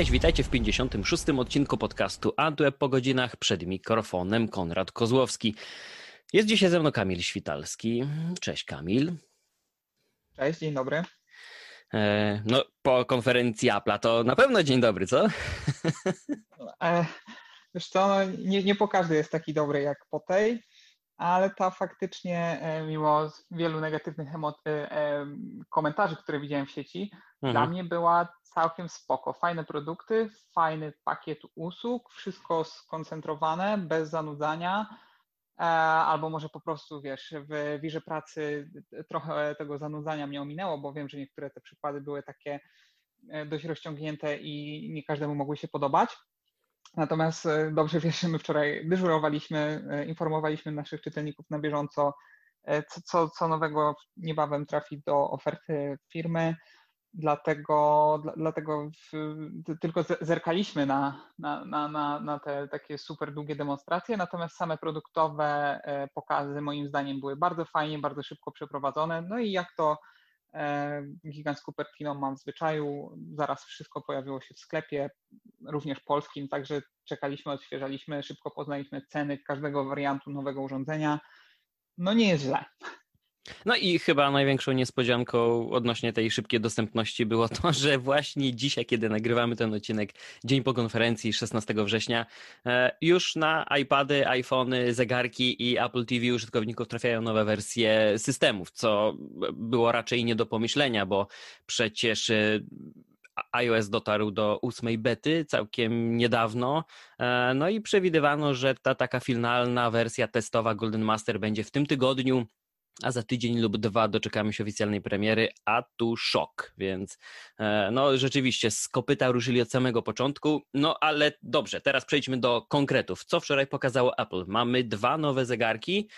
Cześć, witajcie w 56. odcinku podcastu Antweb po godzinach przed mikrofonem Konrad Kozłowski. Jest dzisiaj ze mną Kamil Świtalski. Cześć Kamil. Cześć, dzień dobry. E, no, po konferencji Apple'a to na pewno dzień dobry, co? E, wiesz co, no, nie, nie po każdej jest taki dobry jak po tej, ale ta faktycznie, e, mimo wielu negatywnych komentarzy, które widziałem w sieci, mhm. dla mnie była całkiem spoko. Fajne produkty, fajny pakiet usług, wszystko skoncentrowane, bez zanudzania, albo może po prostu, wiesz, w wirze pracy trochę tego zanudzania mnie ominęło, bo wiem, że niektóre te przykłady były takie dość rozciągnięte i nie każdemu mogły się podobać. Natomiast e, dobrze wiesz, że my wczoraj dyżurowaliśmy, e, informowaliśmy naszych czytelników na bieżąco, e, co, co, co nowego niebawem trafi do oferty firmy. Dlatego, dlatego w, tylko zerkaliśmy na, na, na, na te takie super długie demonstracje, natomiast same produktowe pokazy moim zdaniem były bardzo fajnie, bardzo szybko przeprowadzone. No i jak to E, gigant z Cupertino mam w zwyczaju, zaraz wszystko pojawiło się w sklepie, również polskim, także czekaliśmy, odświeżaliśmy, szybko poznaliśmy ceny każdego wariantu nowego urządzenia. No nie jest źle. No i chyba największą niespodzianką odnośnie tej szybkiej dostępności było to, że właśnie dzisiaj, kiedy nagrywamy ten odcinek, dzień po konferencji 16 września, e, już na iPady, iPhony, zegarki i Apple TV użytkowników trafiają nowe wersje systemów, co było raczej nie do pomyślenia, bo przecież e, iOS dotarł do ósmej bety całkiem niedawno, e, no i przewidywano, że ta taka finalna wersja testowa Golden Master będzie w tym tygodniu a za tydzień lub dwa doczekamy się oficjalnej premiery, a tu szok, więc e, no rzeczywiście z kopyta ruszyli od samego początku, no ale dobrze, teraz przejdźmy do konkretów. Co wczoraj pokazało Apple? Mamy dwa nowe zegarki,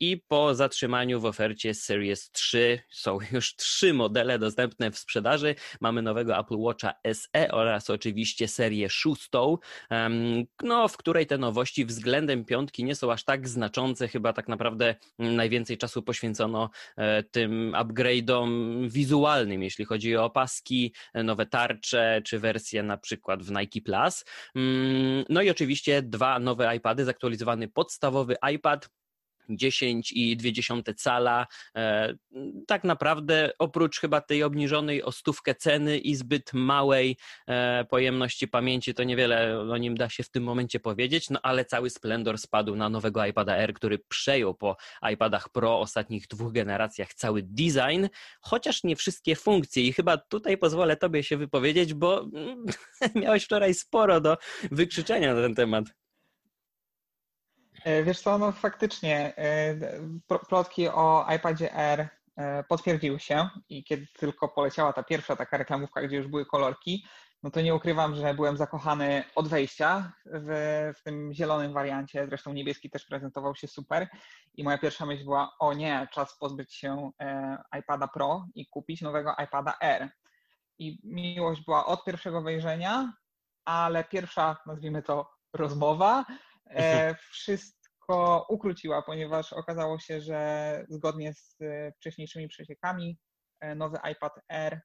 i po zatrzymaniu w ofercie Series 3 są już trzy modele dostępne w sprzedaży. Mamy nowego Apple Watcha SE oraz oczywiście serię szóstą, no, w której te nowości względem piątki nie są aż tak znaczące. Chyba tak naprawdę najwięcej czasu poświęcono e, tym upgrade'om wizualnym, jeśli chodzi o opaski, nowe tarcze czy wersje na przykład w Nike Plus. Mm, no i oczywiście dwa nowe iPady, zaktualizowany podstawowy iPad 10,2 cala. E, tak naprawdę oprócz chyba tej obniżonej o stówkę ceny i zbyt małej e, pojemności pamięci, to niewiele o nim da się w tym momencie powiedzieć, no ale cały splendor spadł na nowego iPada R, który przejął po iPadach Pro ostatnich dwóch generacjach cały design, chociaż nie wszystkie funkcje i chyba tutaj pozwolę Tobie się wypowiedzieć, bo miałeś wczoraj sporo do wykrzyczenia na ten temat. E, wiesz co, no faktycznie e, plotki o iPadzie R e, potwierdziły się i kiedy tylko poleciała ta pierwsza taka reklamówka, gdzie już były kolorki, no to nie ukrywam, że byłem zakochany od wejścia w, w tym zielonym wariancie, zresztą niebieski też prezentował się super i moja pierwsza myśl była, o nie, czas pozbyć się iPada Pro i kupić nowego iPada R. I miłość była od pierwszego wejrzenia, ale pierwsza, nazwijmy to, rozmowa wszystko ukróciła, ponieważ okazało się, że zgodnie z e, wcześniejszymi przeciekami e, nowy iPad Air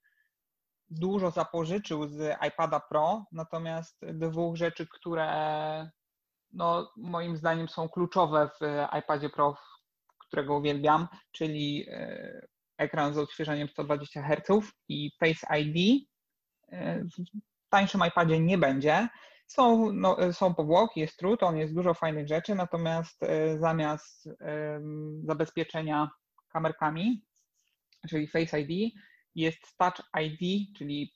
dużo zapożyczył z iPada Pro, natomiast dwóch rzeczy, które no, moim zdaniem są kluczowe w iPadzie Pro, którego uwielbiam, czyli ekran z odświeżeniem 120 Hz i Face ID. W tańszym iPadzie nie będzie. Są, no, są powłoki, jest trud, on jest dużo fajnych rzeczy, natomiast e, zamiast zabezpieczenia kamerkami, czyli Face ID, jest Touch ID, czyli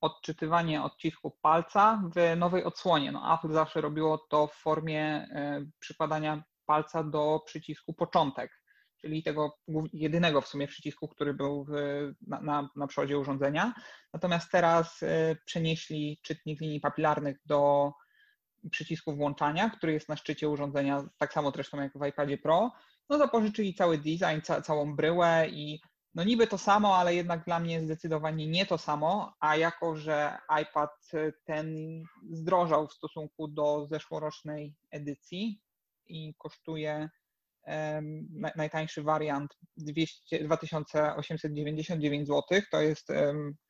odczytywanie odcisku palca w nowej odsłonie. No, Apple zawsze robiło to w formie e, przykładania palca do przycisku początek czyli tego jedynego w sumie przycisku, który był na, na, na przodzie urządzenia. Natomiast teraz y, przenieśli czytnik linii papilarnych do przycisku włączania, który jest na szczycie urządzenia, tak samo zresztą jak w iPadzie Pro. No zapożyczyli cały design, ca, całą bryłę i no niby to samo, ale jednak dla mnie zdecydowanie nie to samo, a jako, że iPad ten zdrożał w stosunku do zeszłorocznej edycji i kosztuje najtańszy wariant 200, 2899 zł, to jest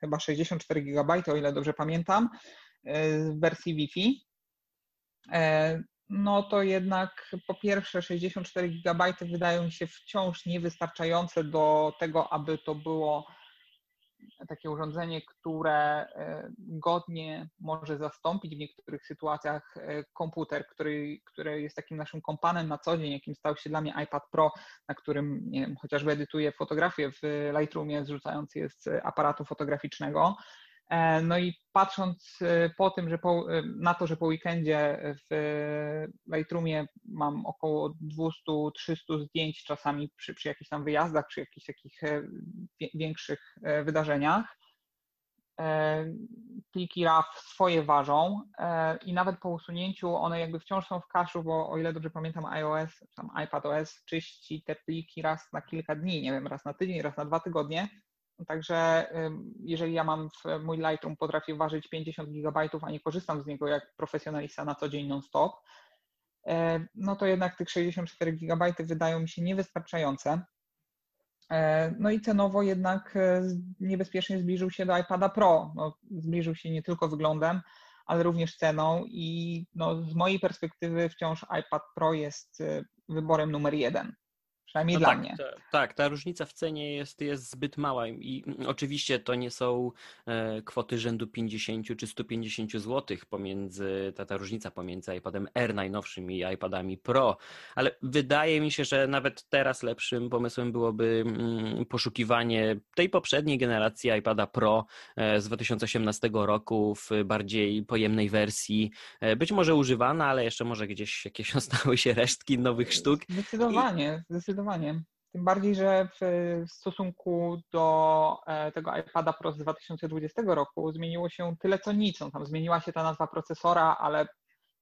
chyba 64 GB, o ile dobrze pamiętam, w wersji Wi-Fi. No to jednak po pierwsze 64 GB wydają mi się wciąż niewystarczające do tego, aby to było takie urządzenie, które e, godnie może zastąpić w niektórych sytuacjach e, komputer, który, który jest takim naszym kompanem na co dzień, jakim stał się dla mnie iPad Pro, na którym nie wiem, chociażby edytuję fotografię w Lightroomie, zrzucając je z aparatu fotograficznego. E, no i patrząc e, po tym, że po, e, na to, że po weekendzie w Lightroomie mam około 200-300 zdjęć czasami przy, przy jakichś tam wyjazdach, przy jakichś takich większych wydarzeniach, pliki RAW swoje ważą i nawet po usunięciu one jakby wciąż są w kaszu, bo o ile dobrze pamiętam iOS, tam iPadOS czyści te pliki raz na kilka dni, nie wiem, raz na tydzień, raz na dwa tygodnie, Także jeżeli ja mam w mój Lightroom potrafię ważyć 50 GB, a nie korzystam z niego jak profesjonalista na co dzień non-stop, e, no to jednak tych 64 GB wydają mi się niewystarczające. E, no i cenowo jednak e, niebezpiecznie zbliżył się do iPada Pro. No, zbliżył się nie tylko wyglądem, ale również ceną i no, z mojej perspektywy wciąż iPad Pro jest wyborem numer jeden. Przynajmniej no dla tak, mnie. Ta, tak, ta różnica w cenie jest, jest zbyt mała i oczywiście to nie są e, kwoty rzędu 50 czy 150 zł pomiędzy, ta, ta różnica pomiędzy iPadem R najnowszym i iPadami Pro, ale wydaje mi się, że nawet teraz lepszym pomysłem byłoby mm, poszukiwanie tej poprzedniej generacji iPada Pro e, z 2018 roku w bardziej pojemnej wersji, e, być może używana, ale jeszcze może gdzieś jakieś ostały się resztki nowych sztuk. Zdecydowanie, I... zdecydowanie zdecydowanie. Tym bardziej, że w stosunku do e, tego iPada Pro z 2020 roku zmieniło się tyle co nic. No, tam zmieniła się ta nazwa procesora, ale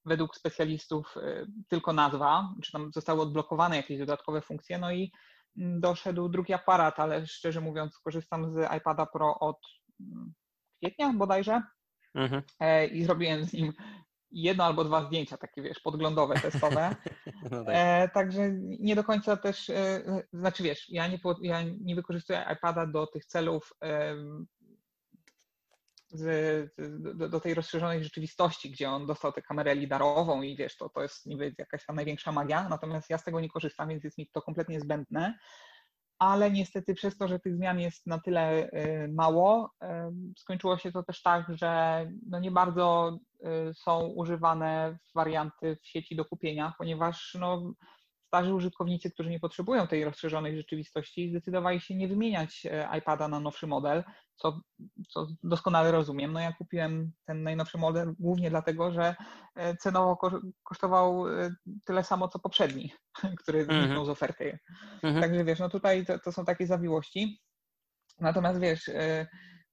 według specjalistów e, tylko nazwa, czy tam zostały odblokowane jakieś dodatkowe funkcje, no i mm, doszedł drugi aparat, ale szczerze mówiąc korzystam z iPada Pro od mm, kwietnia bodajże mhm. E, i zrobiłem z nim jedno albo dwa zdjęcia, takie wiesz, podglądowe, testowe. No tak. e, także nie do końca też, e, znaczy wiesz, ja nie, ja nie wykorzystuję iPada do tych celów e, z, do, do, tej rozszerzonej rzeczywistości, gdzie on dostał tę kamerę lidarową i wiesz, to, to jest niby jakaś tam największa magia, natomiast ja z tego nie korzystam, więc jest mi to kompletnie zbędne ale niestety przez to, że tych zmian jest na tyle y, mało, y, skończyło się to też tak, że no nie bardzo y, są używane warianty w sieci do kupienia, ponieważ no, starzy użytkownicy, którzy nie potrzebują tej rozszerzonej rzeczywistości, zdecydowali się nie wymieniać e, iPada na nowszy model, co, co doskonale rozumiem. No ja kupiłem ten najnowszy model głównie dlatego, że e, cenowo kosztował e, tyle samo, co poprzedni, który zniknął mm -hmm. z oferty. -hmm. Także wiesz, no tutaj to, to są takie zawiłości. Natomiast wiesz,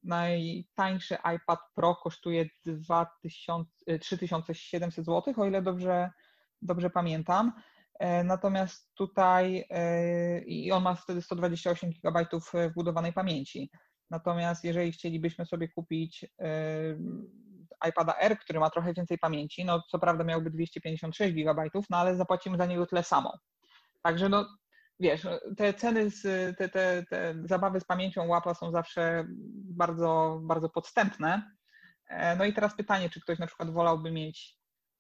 najtańszy iPad Pro kosztuje 2000, 3700 zł, o ile dobrze, dobrze pamiętam. E, natomiast tutaj e, i on ma wtedy 128 GB wbudowanej pamięci. Natomiast jeżeli chcielibyśmy sobie kupić e, iPada R, który ma trochę więcej pamięci, no co prawda miałby 256 GB, no ale zapłacimy za niego tyle samo. Także no wiesz, te ceny, z, te, te, te zabawy z pamięcią łapa są zawsze bardzo, bardzo podstępne. No i teraz pytanie, czy ktoś na przykład wolałby mieć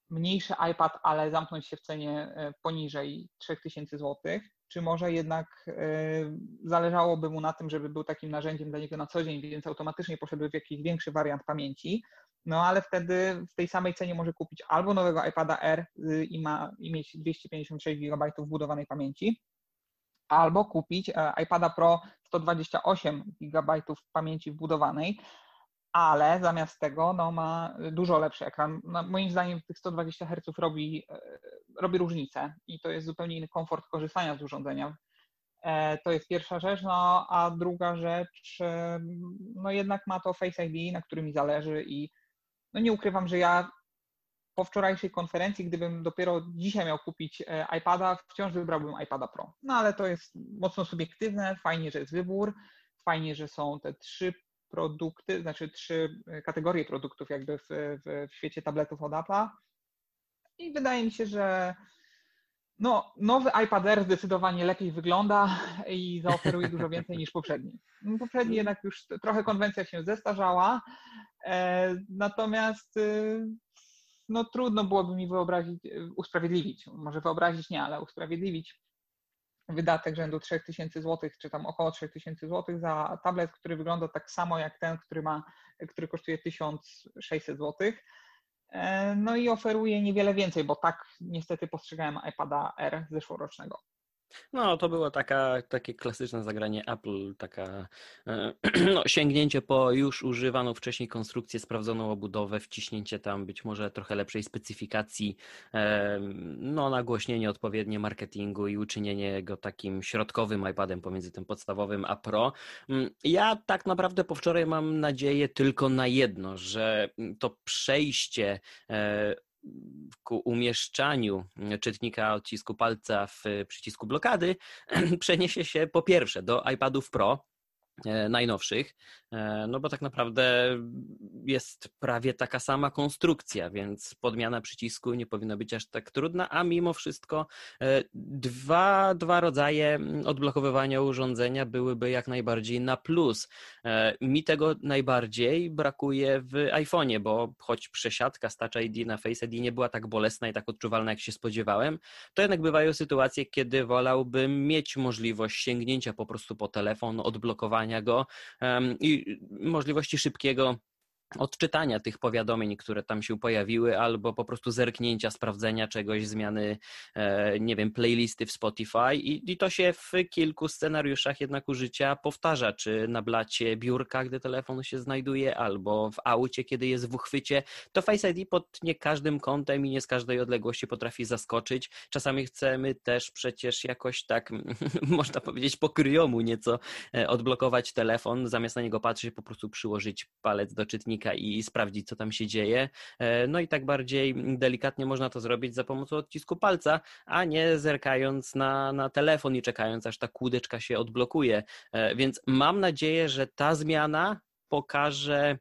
mniejszy iPad, ale zamknąć się w cenie e, poniżej 3000 zł, czy może jednak e, zależałoby mu na tym, żeby był takim narzędziem dla niego na co dzień, więc automatycznie poszedłby w jakiś większy wariant pamięci, no ale wtedy w tej samej cenie może kupić albo nowego iPada R y, i, ma, i mieć 256 GB wbudowanej pamięci, albo kupić e, iPada Pro 128 GB pamięci wbudowanej, ale zamiast tego no, ma dużo lepszy ekran. No, moim zdaniem tych 120 Hz robi, e, robi różnicę i to jest zupełnie inny komfort korzystania z urządzenia. E, to jest pierwsza rzecz, no a druga rzecz, e, no jednak ma to Face ID, na którym mi zależy i no nie ukrywam, że ja po wczorajszej konferencji, gdybym dopiero dzisiaj miał kupić iPada, wciąż wybrałbym iPada Pro. No ale to jest mocno subiektywne, fajnie, że jest wybór, fajnie, że są te trzy produkty, znaczy trzy e, kategorie produktów jakby w, w, w świecie tabletów od Apple'a. I wydaje mi się, że No, nowy iPad Air zdecydowanie lepiej wygląda i zaoferuje dużo więcej niż poprzedni. No, poprzedni jednak już trochę konwencja się zestarzała, e, natomiast y, no, trudno byłoby mi wyobrazić, usprawiedliwić, może wyobrazić nie, ale usprawiedliwić wydatek rzędu 3000 zł, czy tam około 3000 zł za tablet, który wygląda tak samo jak ten, który, ma, który kosztuje 1600 zł. E, no i oferuje niewiele więcej, bo tak niestety postrzegałem iPada R zeszłorocznego. No, to było taka, takie klasyczne zagranie Apple, taka e, no, sięgnięcie po już używaną wcześniej konstrukcję, sprawdzoną obudowę, wciśnięcie tam być może trochę lepszej specyfikacji, no, nagłośnienie odpowiednie marketingu i uczynienie go takim środkowym iPadem pomiędzy tym podstawowym a Pro. Mm, ja tak naprawdę po wczoraj mam nadzieję tylko na jedno, że to przejście e, ku umieszczaniu czytnika odcisku palca w przycisku blokady przeniesie się po pierwsze do iPadów Pro, najnowszych, e, no bo tak naprawdę jest prawie taka sama konstrukcja, więc podmiana przycisku nie powinna być aż tak trudna, a mimo wszystko e, dwa, dwa rodzaje odblokowywania urządzenia byłyby jak najbardziej na plus. Mi tego najbardziej brakuje w iPhone'ie, bo choć przesiadka z Touch ID na Face ID nie była tak bolesna i tak odczuwalna, jak się spodziewałem, to jednak bywają sytuacje, kiedy wolałbym mieć możliwość sięgnięcia po prostu po telefon, odblokowania go i możliwości szybkiego odczytania tych powiadomień, które tam się pojawiły, albo po prostu zerknięcia, sprawdzenia czegoś, zmiany, e, nie wiem, playlisty w Spotify i, i to się w kilku scenariuszach jednak użycia powtarza, czy na blacie biurka, gdy telefon się znajduje, albo w aucie, kiedy jest w uchwycie, to Face ID pod nie każdym kątem i nie z każdej odległości potrafi zaskoczyć. Czasami chcemy też przecież jakoś tak, można powiedzieć, po kryjomu nieco e, odblokować telefon, zamiast na niego patrzeć, po prostu przyłożyć palec do czytnika i sprawdzić, co tam się dzieje. E, no i tak bardziej delikatnie można to zrobić za pomocą odcisku palca, a nie zerkając na, na telefon i czekając, aż ta kłódeczka się odblokuje. E, więc mam nadzieję, że ta zmiana pokaże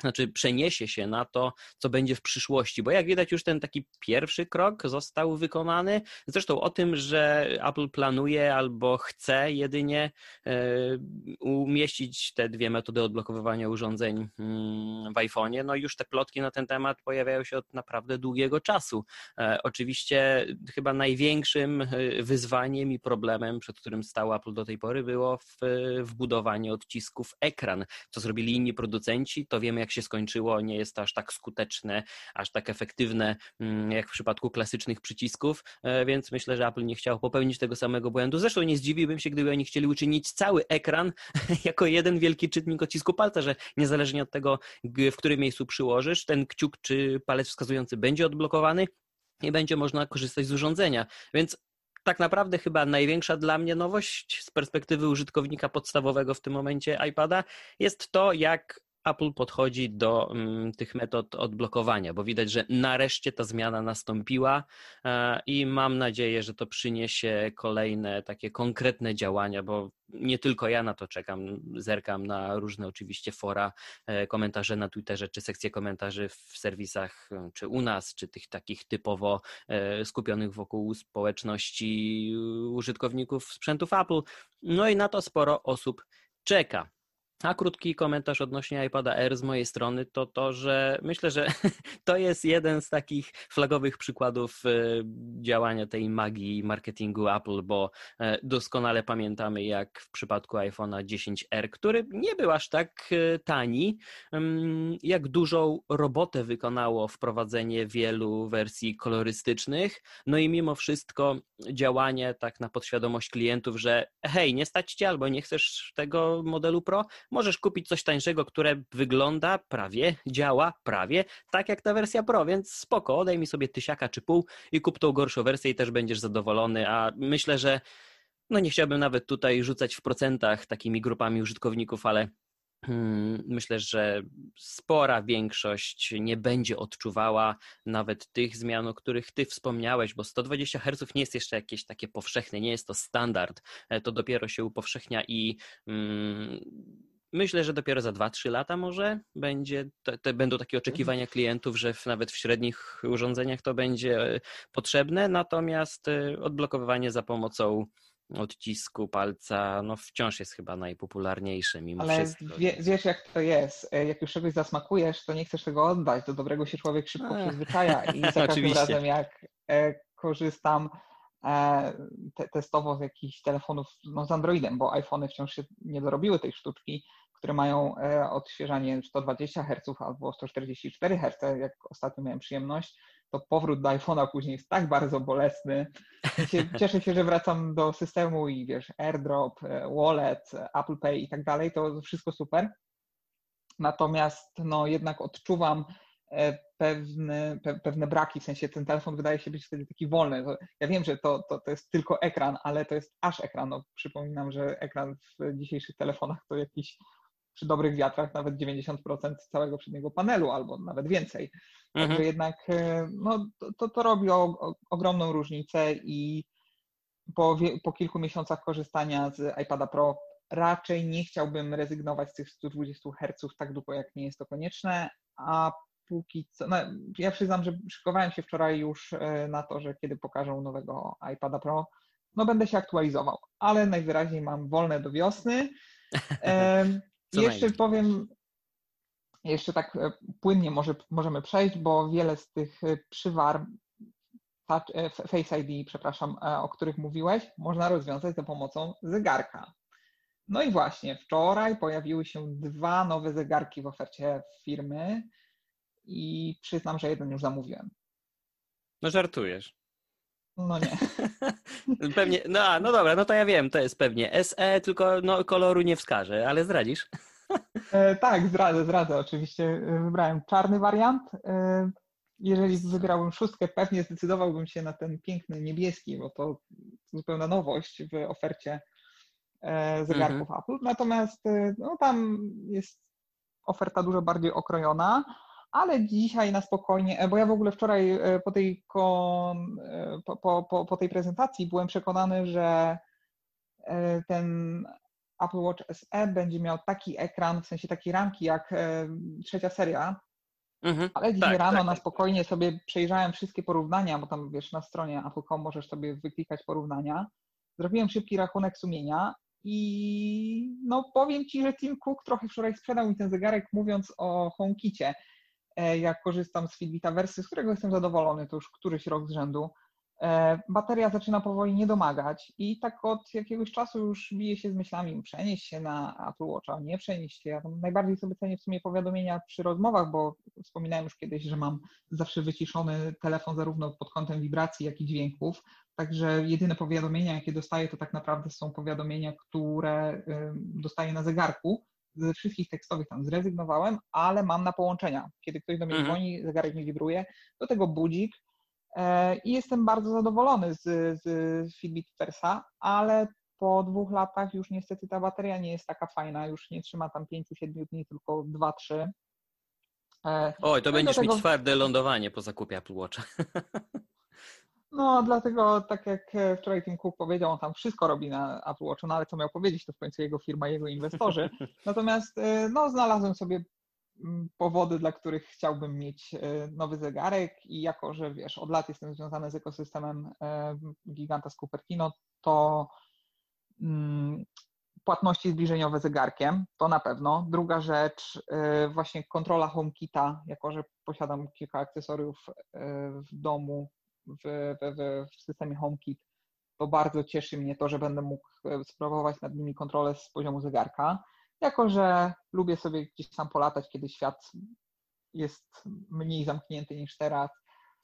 znaczy przeniesie się na to, co będzie w przyszłości, bo jak widać już ten taki pierwszy krok został wykonany. Zresztą o tym, że Apple planuje albo chce jedynie e, umieścić te dwie metody odblokowywania urządzeń mm, w iPhone'ie, no już te plotki na ten temat pojawiają się od naprawdę długiego czasu. E, oczywiście chyba największym e, wyzwaniem i problemem, przed którym stał Apple do tej pory było wbudowanie odcisków ekran. Co zrobili inni producenci, to wiemy jak jak się skończyło, nie jest aż tak skuteczne, aż tak efektywne mm, jak w przypadku klasycznych przycisków, e, więc myślę, że Apple nie chciał popełnić tego samego błędu. Zresztą nie zdziwiłbym się, gdyby oni chcieli uczynić cały ekran jako jeden wielki czytnik odcisku palca, że niezależnie od tego, w którym miejscu przyłożysz, ten kciuk czy palec wskazujący będzie odblokowany i będzie można korzystać z urządzenia. Więc tak naprawdę chyba największa dla mnie nowość z perspektywy użytkownika podstawowego w tym momencie iPada jest to, jak Apple podchodzi do um, tych metod odblokowania, bo widać, że nareszcie ta zmiana nastąpiła e, i mam nadzieję, że to przyniesie kolejne takie konkretne działania, bo nie tylko ja na to czekam, zerkam na różne oczywiście fora, e, komentarze na Twitterze, czy sekcje komentarzy w serwisach, czy u nas, czy tych takich typowo e, skupionych wokół społeczności użytkowników sprzętów Apple. No i na to sporo osób czeka. A krótki komentarz odnośnie iPada Air z mojej strony to to, że myślę, że to jest jeden z takich flagowych przykładów e, działania tej magii marketingu Apple, bo e, doskonale pamiętamy, jak w przypadku iPhone'a 10R, który nie był aż tak e, tani, mm, jak dużą robotę wykonało wprowadzenie wielu wersji kolorystycznych. No i mimo wszystko działanie tak na podświadomość klientów, że hej, nie stać cię albo nie chcesz tego modelu Pro, możesz kupić coś tańszego, które wygląda prawie, działa prawie tak jak ta wersja Pro, więc spoko, odej mi sobie tysiaka czy pół i kup tą gorszą wersję i też będziesz zadowolony, a myślę, że no nie chciałbym nawet tutaj rzucać w procentach takimi grupami użytkowników, ale hmm, Myślę, że spora większość nie będzie odczuwała nawet tych zmian, o których Ty wspomniałeś, bo 120 Hz nie jest jeszcze jakieś takie powszechne, nie jest to standard. E, to dopiero się upowszechnia i mm, myślę, że dopiero za 2-3 lata może będzie, te, te, będą takie oczekiwania klientów, że w, nawet w średnich urządzeniach to będzie e, potrzebne, natomiast e, odblokowywanie za pomocą odcisku palca, no wciąż jest chyba najpopularniejsze mimo Ale wszystko. Wie, wiesz jak to jest, e, jak już czegoś zasmakujesz, to nie chcesz tego oddać, do dobrego się człowiek szybko przyzwyczaja i za każdym razem jak korzystam te, testowo z jakichś telefonów no, z Androidem, bo iPhony wciąż się nie dorobiły tej sztuczki, które mają e, odświeżanie 120 Hz albo 144 Hz, jak ostatnio miałem przyjemność, to powrót do iPhone'a później jest tak bardzo bolesny. Cieszę się, że wracam do systemu i wiesz, AirDrop, e, Wallet, Apple Pay i tak dalej, to wszystko super. Natomiast no, jednak odczuwam E, pewne, pewne braki, w sensie ten telefon wydaje się być wtedy taki wolny. Ja wiem, że to, to, to jest tylko ekran, ale to jest aż ekran. No, przypominam, że ekran w dzisiejszych telefonach to jakiś przy dobrych wiatrach nawet 90% całego przedniego panelu albo nawet więcej. Mhm. Także jednak e, no, to, to robi o, o, ogromną różnicę i po, po kilku miesiącach korzystania z iPada Pro raczej nie chciałbym rezygnować z tych 120 Hz tak długo, jak nie jest to konieczne, a póki co, no, ja przyznam, że szykowałem się wczoraj już e, na to, że kiedy pokażą nowego iPada Pro, no będę się aktualizował, ale najwyraźniej mam wolne do wiosny. Jeszcze powiem, jeszcze tak e, płynnie może, możemy przejść, bo wiele z tych e, przywar Face ID, przepraszam, o których mówiłeś, można rozwiązać za pomocą zegarka. No i właśnie, wczoraj pojawiły się dwa nowe zegarki w ofercie firmy i przyznam, że jeden już zamówiłem. No żartujesz. No nie. pewnie, no, no dobra, no to ja wiem, to jest pewnie SE, tylko no, koloru nie wskażę, ale zdradzisz? E, tak, zdradzę, zdradzę. Oczywiście e, wybrałem czarny wariant. E, jeżeli wybierałbym szóstkę, pewnie zdecydowałbym się na ten piękny niebieski, bo to zupełna nowość w ofercie e, zegarków mhm. Apple. Natomiast e, no, tam jest oferta dużo bardziej okrojona ale dzisiaj na spokojnie, e, bo ja w ogóle wczoraj e, po tej, e, po, po, po tej prezentacji byłem przekonany, że ten Apple Watch SE będzie miał taki ekran, w sensie takiej ramki jak trzecia seria, mhm, ale dzisiaj tak, rano tak, na tak. spokojnie sobie przejrzałem wszystkie porównania, bo tam wiesz, na stronie Apple.com możesz sobie wyklikać porównania. Zrobiłem szybki rachunek sumienia i no powiem Ci, że Tim Cook trochę wczoraj sprzedał mi ten zegarek mówiąc o HomeKicie. E, jak korzystam z Fitbita Versy, z którego jestem zadowolony, to już któryś rok z rzędu, e, bateria zaczyna powoli nie domagać i tak od jakiegoś czasu już bije się z myślami przenieść się na Apple Watcha, nie przenieść się. Ja najbardziej sobie cenię w sumie powiadomienia przy rozmowach, bo wspominałem już kiedyś, że mam zawsze wyciszony telefon zarówno pod kątem wibracji, jak i dźwięków, także jedyne powiadomienia, jakie dostaję, to tak naprawdę są powiadomienia, które dostaję na zegarku, ze wszystkich tekstowych tam zrezygnowałem, ale mam na połączenia. Kiedy ktoś do mnie mhm. dzwoni, zegarek mi wibruje, do tego budzik e, i jestem bardzo zadowolony z, z Fitbit Versa, ale po dwóch latach już niestety ta bateria nie jest taka fajna, już nie trzyma tam 5-7 dni, tylko 2-3. E, Oj, to no będziesz tego... mieć twarde lądowanie po zakupie Apple Watcha. No, dlatego tak jak e, wczoraj Tim Cook powiedział, on tam wszystko robi na Apple Watchu, no ale co miał powiedzieć, to w końcu jego firma, jego inwestorzy. Natomiast e, no, znalazłem sobie powody, dla których chciałbym mieć e, nowy zegarek i jako, że wiesz, od lat jestem związany z ekosystemem giganta z Cupertino, to mm, płatności zbliżeniowe zegarkiem, to na pewno. Druga rzecz, właśnie kontrola HomeKita, jako że posiadam kilka akcesoriów w domu, w, w, w systemie HomeKit, to bardzo cieszy mnie to, że będę mógł e, sprawować nad nimi kontrolę z poziomu zegarka. Jako, że lubię sobie gdzieś tam polatać, kiedy świat jest mniej zamknięty niż teraz,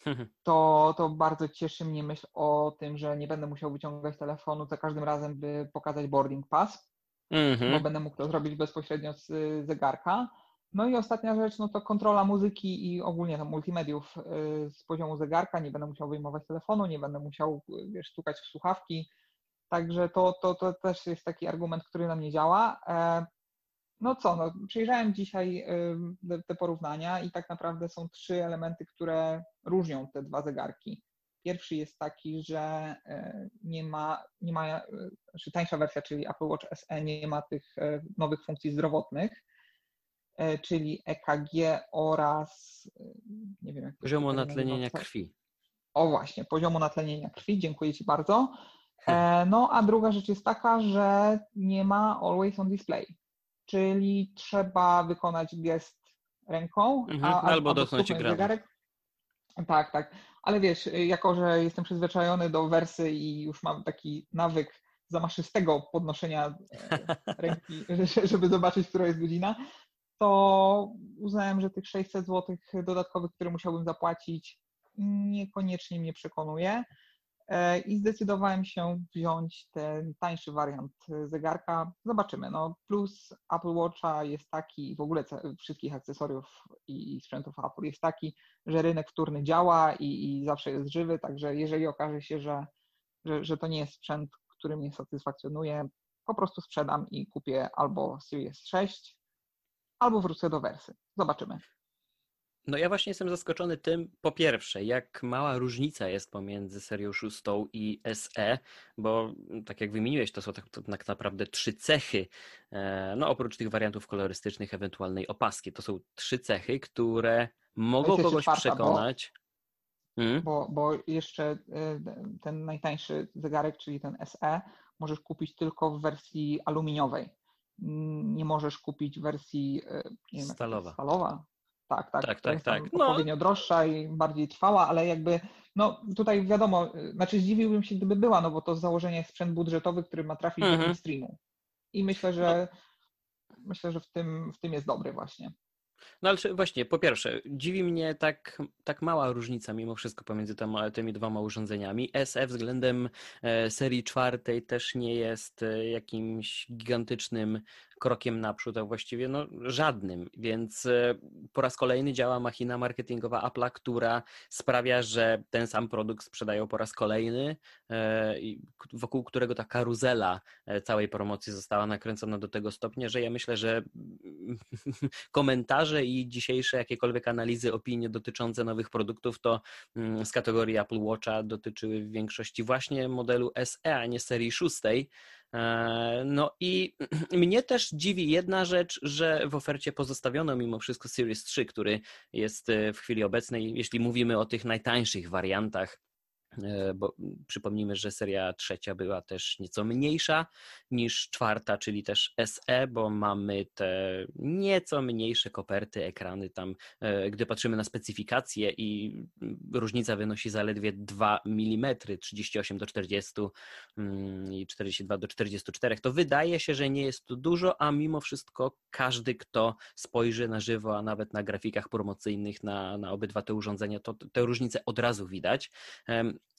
to, to bardzo cieszy mnie myśl o tym, że nie będę musiał wyciągać telefonu za każdym razem, by pokazać boarding pass, mm -hmm. bo będę mógł to zrobić bezpośrednio z zegarka. No i ostatnia rzecz, no to kontrola muzyki i ogólnie tam multimediów y, z poziomu zegarka. Nie będę musiał wyjmować telefonu, nie będę musiał wiesz, stukać w słuchawki. Także to, to, to też jest taki argument, który na mnie działa. E, no co, no, przejrzałem dzisiaj y, te porównania i tak naprawdę są trzy elementy, które różnią te dwa zegarki. Pierwszy jest taki, że nie ma, nie ma znaczy tańsza wersja, czyli Apple Watch SE nie ma tych nowych funkcji zdrowotnych, czyli EKG oraz nie wiem, jak poziomu natlenienia krwi. O właśnie, poziomu natlenienia krwi, dziękuję Ci bardzo. Hmm. No a druga rzecz jest taka, że nie ma always on display, czyli trzeba wykonać gest ręką mhm, a, albo dotknąć ekranu. Zegarek. Tak, tak. Ale wiesz, jako że jestem przyzwyczajony do wersy i już mam taki nawyk zamaszystego podnoszenia e, ręki, żeby zobaczyć, która jest godzina, to uznałem, że tych 600 zł dodatkowych, które musiałbym zapłacić, niekoniecznie mnie przekonuje. E, I zdecydowałem się wziąć ten tańszy wariant zegarka. Zobaczymy. No, plus Apple Watcha jest taki, w ogóle wszystkich akcesoriów i sprzętów Apple jest taki, że rynek wtórny działa i, i zawsze jest żywy, także jeżeli okaże się, że, że, że to nie jest sprzęt, który mnie satysfakcjonuje, po prostu sprzedam i kupię albo Series 6, albo wrócę do wersy. Zobaczymy. No ja właśnie jestem zaskoczony tym, po pierwsze, jak mała różnica jest pomiędzy serią 6 i SE, bo mm, tak jak wymieniłeś, to są tak, tak naprawdę trzy cechy, e, no oprócz tych wariantów kolorystycznych, ewentualnej opaski, to są trzy cechy, które mogą kogoś czwarta, przekonać. Bo, hmm? bo, bo jeszcze e, ten najtańszy zegarek, czyli ten SE, możesz kupić tylko w wersji aluminiowej. Nie możesz kupić wersji e, nie wiem, stalowa. stalowa. Tak, tak. Tak, tak, tak. No. Odpowiednio droższa i bardziej trwała, ale jakby, no tutaj wiadomo, znaczy zdziwiłbym się, gdyby była, no bo to z założenia jest sprzęt budżetowy, który ma trafić mhm. do mainstreamu. I myślę, że no. myślę, że w tym, w tym jest dobry właśnie. No ale właśnie, po pierwsze, dziwi mnie tak, tak mała różnica mimo wszystko pomiędzy tam, tymi dwoma urządzeniami. SE względem e, serii czwartej też nie jest e, jakimś gigantycznym krokiem naprzód, a właściwie no, żadnym. Więc e, po raz kolejny działa machina marketingowa Apple'a, która sprawia, że ten sam produkt sprzedają po raz kolejny, e, wokół którego ta karuzela e, całej promocji została nakręcona do tego stopnia, że ja myślę, że komentarze i dzisiejsze jakiekolwiek analizy, opinie dotyczące nowych produktów to mm, z kategorii Apple Watcha dotyczyły w większości właśnie modelu SE, a nie serii szóstej. E, no i mnie też dziwi jedna rzecz, że w ofercie pozostawiono mimo wszystko Series 3, który jest e, w chwili obecnej, jeśli mówimy o tych najtańszych wariantach, bo przypomnijmy, że seria trzecia była też nieco mniejsza niż czwarta, czyli też SE, bo mamy te nieco mniejsze koperty, ekrany tam, e, gdy patrzymy na specyfikacje i różnica wynosi zaledwie 2 mm, 38 do 40 mm, i 42 do 44, to wydaje się, że nie jest to dużo, a mimo wszystko każdy, kto spojrzy na żywo, a nawet na grafikach promocyjnych na, na obydwa te urządzenia, to te różnice od razu widać.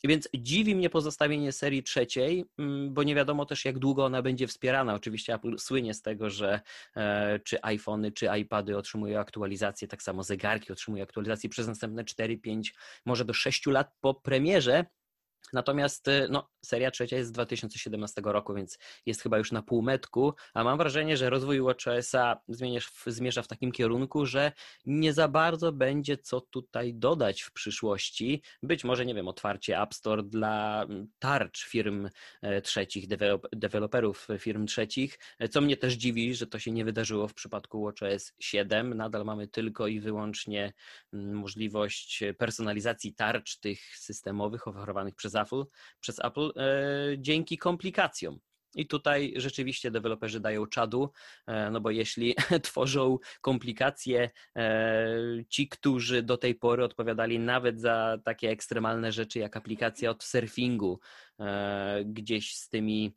Więc dziwi mnie pozostawienie serii trzeciej, mm, bo nie wiadomo też, jak długo ona będzie wspierana. Oczywiście Apple słynie z tego, że e, czy iPhony, czy iPady otrzymują aktualizacje, tak samo zegarki otrzymują aktualizacje przez następne 4, 5, może do 6 lat po premierze. Natomiast y, no, seria trzecia jest z 2017 roku, więc jest chyba już na półmetku, a mam wrażenie, że rozwój WatchOSa zmierza w takim kierunku, że nie za bardzo będzie co tutaj dodać w przyszłości. Być może, nie wiem, otwarcie App Store dla tarcz firm e, trzecich, deweloperów firm trzecich, e, co mnie też dziwi, że to się nie wydarzyło w przypadku WatchOS 7. Nadal mamy tylko i wyłącznie możliwość personalizacji tarcz tych systemowych oferowanych przez Apple, przez Apple e, dzięki komplikacjom. I tutaj rzeczywiście deweloperzy dają czadu, e, no bo jeśli tworzą komplikacje e, ci, którzy do tej pory odpowiadali nawet za takie ekstremalne rzeczy jak aplikacja od surfingu, gdzieś z tymi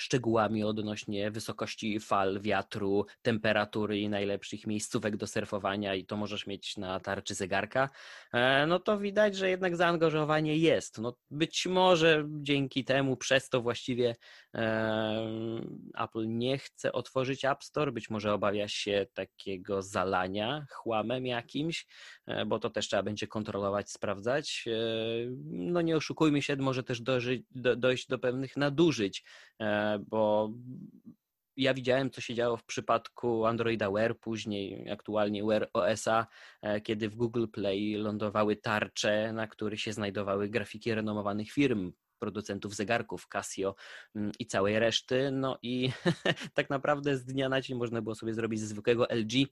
szczegółami odnośnie wysokości fal, wiatru, temperatury i najlepszych miejscówek do surfowania i to możesz mieć na tarczy zegarka, e, no to widać, że jednak zaangażowanie jest. No być może dzięki temu, przez to właściwie e, Apple nie chce otworzyć App Store, być może obawia się takiego zalania chłamem jakimś, e, bo to też trzeba będzie kontrolować, sprawdzać. No nie oszukujmy się, może też dojść do pewnych nadużyć bo ja widziałem, co się działo w przypadku Androida Wear, później aktualnie Wear OS-a, e, kiedy w Google Play lądowały tarcze, na których się znajdowały grafiki renomowanych firm, producentów zegarków Casio mm, i całej reszty. No i tak naprawdę z dnia na dzień można było sobie zrobić ze zwykłego LG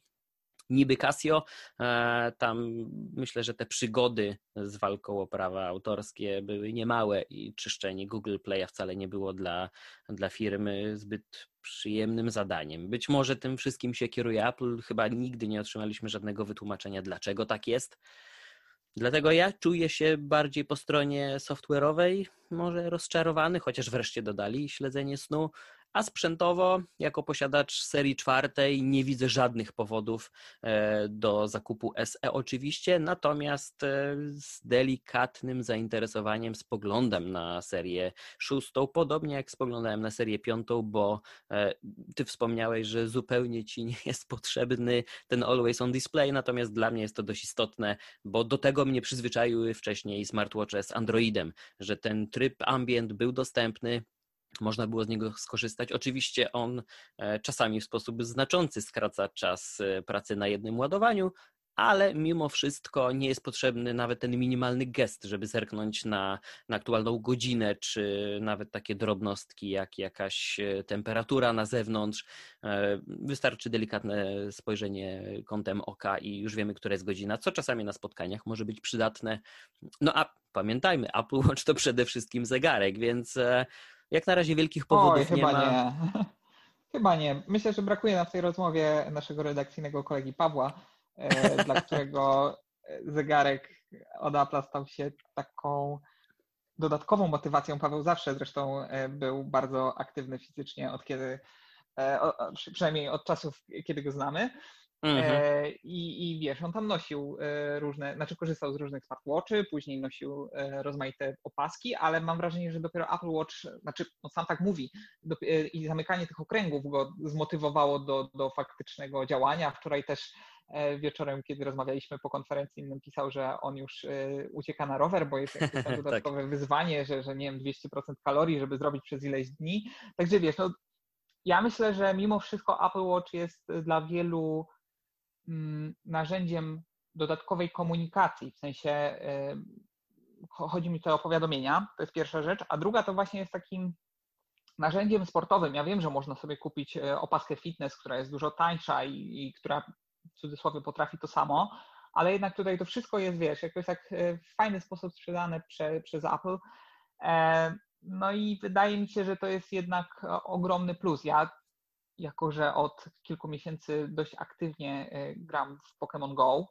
niby Casio. E, tam myślę, że te przygody z walką o prawa autorskie były niemałe i czyszczenie Google Playa wcale nie było dla, dla firmy zbyt przyjemnym zadaniem. Być może tym wszystkim się kieruje Apple. Chyba nigdy nie otrzymaliśmy żadnego wytłumaczenia, dlaczego tak jest. Dlatego ja czuję się bardziej po stronie software'owej, może rozczarowany, chociaż wreszcie dodali śledzenie snu, a sprzętowo, jako posiadacz serii czwartej, nie widzę żadnych powodów e, do zakupu SE oczywiście, natomiast e, z delikatnym zainteresowaniem spoglądam na serię szóstą, podobnie jak spoglądałem na serię piątą, bo e, ty wspomniałeś, że zupełnie ci nie jest potrzebny ten Always on Display, natomiast dla mnie jest to dość istotne, bo do tego mnie przyzwyczaiły wcześniej smartwatche z Androidem, że ten tryb ambient był dostępny, można było z niego skorzystać. Oczywiście on e, czasami w sposób znaczący skraca czas e, pracy na jednym ładowaniu, ale mimo wszystko nie jest potrzebny nawet ten minimalny gest, żeby zerknąć na, na aktualną godzinę, czy nawet takie drobnostki jak jakaś e, temperatura na zewnątrz. Wystarczy delikatne spojrzenie kątem oka i już wiemy, która jest godzina, co czasami na spotkaniach może być przydatne. No a pamiętajmy, Apple Watch to przede wszystkim zegarek, więc jak na razie wielkich powodów Oj, chyba nie ma. Nie. Chyba nie. Myślę, że brakuje nam w tej rozmowie naszego redakcyjnego kolegi Pawła, e, dla którego zegarek od Apple stał się taką dodatkową motywacją. Paweł zawsze zresztą e, był bardzo aktywny fizycznie od kiedy, e, przynajmniej od czasów, kiedy go znamy. Mhm. E, I, I wiesz, on tam nosił e, różne, znaczy korzystał z różnych smartwatchy, później nosił e, rozmaite opaski, ale mam wrażenie, że dopiero Apple Watch, znaczy on sam tak mówi, do, i zamykanie tych okręgów go zmotywowało do, do faktycznego działania. Wczoraj też wieczorem, kiedy rozmawialiśmy po konferencji, innym pisał, że on już ucieka na rower, bo jest jakieś dodatkowe tak. wyzwanie, że, że nie wiem, 200% kalorii, żeby zrobić przez ileś dni. Także wiesz, no, ja myślę, że mimo wszystko Apple Watch jest dla wielu narzędziem dodatkowej komunikacji, w sensie chodzi mi tutaj o powiadomienia, to jest pierwsza rzecz, a druga to właśnie jest takim narzędziem sportowym. Ja wiem, że można sobie kupić e, opaskę fitness, która jest dużo tańsza i, i która w cudzysłowie potrafi to samo, ale jednak tutaj to wszystko jest, wiesz, jakoś tak e, w fajny sposób sprzedane prze, przez Apple. E, no i wydaje mi się, że to jest jednak ogromny plus. Ja jako że od kilku miesięcy dość aktywnie e, gram w Pokémon Go,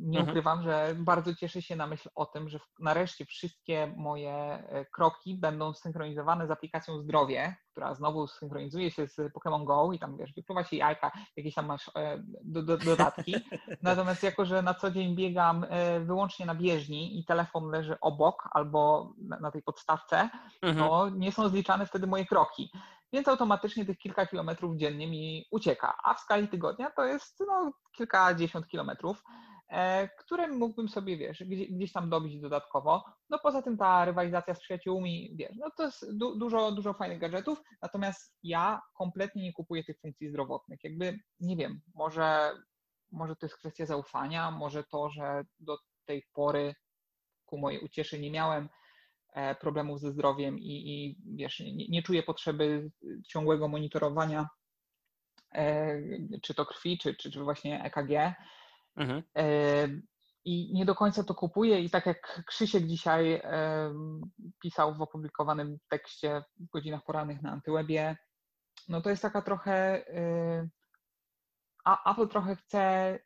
nie mhm. ukrywam, że bardzo cieszę się na myśl o tym, że nareszcie wszystkie moje e, kroki będą synchronizowane z aplikacją Zdrowie, która znowu synchronizuje się z Pokémon Go i tam wiesz, wypływa się jajka, jakieś tam masz e, do, do, dodatki. Natomiast jako, że na co dzień biegam wyłącznie na bieżni i telefon leży obok albo na, na tej podstawce, mhm. to nie są zliczane wtedy moje kroki więc automatycznie tych kilka kilometrów dziennie mi ucieka. A w skali tygodnia to jest no, kilkadziesiąt kilometrów, e, które mógłbym sobie, wiesz, gdzieś, tam dobić dodatkowo. No poza tym ta rywalizacja z przyjaciółmi, wiesz, no to jest du dużo, dużo fajnych gadżetów, natomiast ja kompletnie nie kupuję tych funkcji zdrowotnych. Jakby, nie wiem, może, może to jest kwestia zaufania, może to, że do tej pory ku mojej ucieszy nie miałem problemów ze zdrowiem i, i wiesz, nie, nie czuję potrzeby ciągłego monitorowania e, czy to krwi, czy, czy, czy właśnie EKG. Mhm. E, I nie do końca to kupuję. I tak jak Krzysiek dzisiaj pisał w opublikowanym tekście w godzinach porannych na Antywebie, no to jest taka trochę. A Apple trochę chce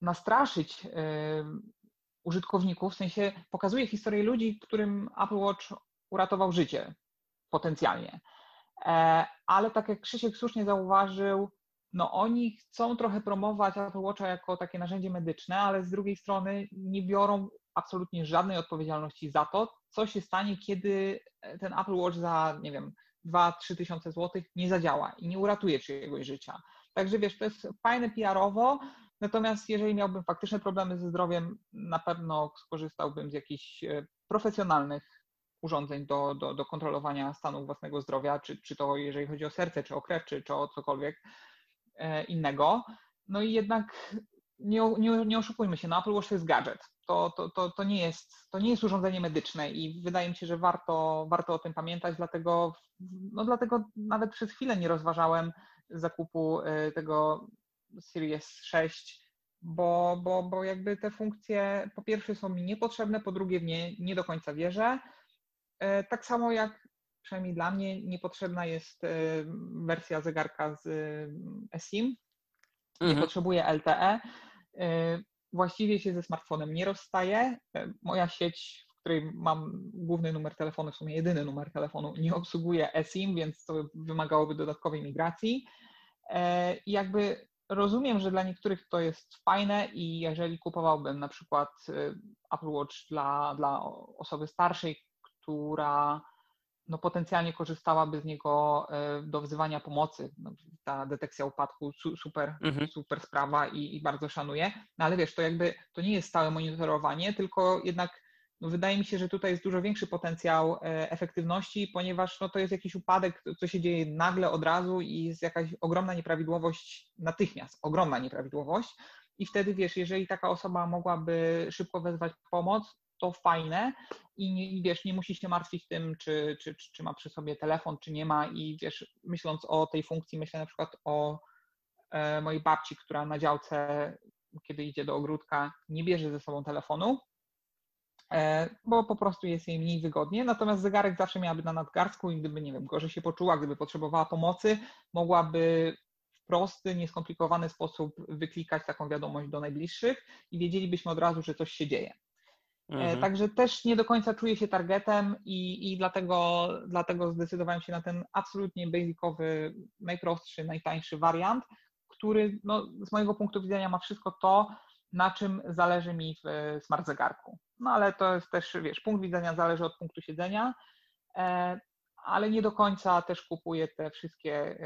nastraszyć użytkowników, w sensie pokazuje historię ludzi, którym Apple Watch uratował życie potencjalnie. E, ale tak jak Krzysiek słusznie zauważył, no oni chcą trochę promować Apple Watcha jako takie narzędzie medyczne, ale z drugiej strony nie biorą absolutnie żadnej odpowiedzialności za to, co się stanie, kiedy ten Apple Watch za, nie wiem, 2-3 tysiące złotych nie zadziała i nie uratuje czyjegoś życia. Także wiesz, to jest fajne PR-owo, Natomiast jeżeli miałbym faktyczne problemy ze zdrowiem, na pewno skorzystałbym z jakichś e, profesjonalnych urządzeń do, do, do kontrolowania stanu własnego zdrowia, czy, czy to jeżeli chodzi o serce, czy o krew, czy, czy o cokolwiek innego. No i jednak nie, nie, nie oszukujmy się, no Apple Watch to jest gadżet. To, to, to, to, nie jest, to nie jest urządzenie medyczne i wydaje mi się, że warto, warto o tym pamiętać, dlatego, no dlatego nawet przez chwilę nie rozważałem zakupu y, tego Series 6, bo, bo, bo jakby te funkcje po pierwsze są mi niepotrzebne, po drugie w nie nie do końca wierzę. Y, tak samo jak przynajmniej dla mnie niepotrzebna jest y, wersja zegarka z eSIM, nie mhm. potrzebuje LTE. Y, właściwie się ze smartfonem nie rozstaje. Y, moja sieć, w której mam główny numer telefonu, w sumie jedyny numer telefonu, nie obsługuje eSIM, więc to wymagałoby dodatkowej migracji. I jakby rozumiem, że dla niektórych to jest fajne i jeżeli kupowałbym na przykład Apple Watch dla, dla osoby starszej, która no, potencjalnie korzystałaby z niego e, do wzywania pomocy. No, ta detekcja upadku super, mhm. super sprawa i, i, bardzo szanuję. No ale wiesz, to jakby to nie jest stałe monitorowanie, tylko jednak no, wydaje mi się, że tutaj jest dużo większy potencjał e, efektywności, ponieważ no, to jest jakiś upadek, co się dzieje nagle od razu i jest jakaś ogromna nieprawidłowość natychmiast, ogromna nieprawidłowość. I wtedy wiesz, jeżeli taka osoba mogłaby szybko wezwać pomoc, to fajne. I nie, wiesz, nie musisz się martwić tym, czy, czy, czy, czy ma przy sobie telefon, czy nie ma. I wiesz, myśląc o tej funkcji, myślę na przykład o e, mojej babci, która na działce, kiedy idzie do ogródka, nie bierze ze sobą telefonu, bo po prostu jest jej mniej wygodnie, natomiast zegarek zawsze miałaby na nadgarstku i gdyby, nie wiem, gorzej się poczuła, gdyby potrzebowała pomocy, mogłaby w prosty, nieskomplikowany sposób wyklikać taką wiadomość do najbliższych i wiedzielibyśmy od razu, że coś się dzieje. E, mhm. Także też nie do końca czuję się targetem i, i dlatego, dlatego zdecydowałem się na ten absolutnie basicowy, najprostszy, najtańszy wariant, który no, z mojego punktu widzenia ma wszystko to, na czym zależy mi w e, smart zegarku. No ale to jest też, wiesz, punkt widzenia zależy od punktu siedzenia, e, ale nie do końca też kupuję te wszystkie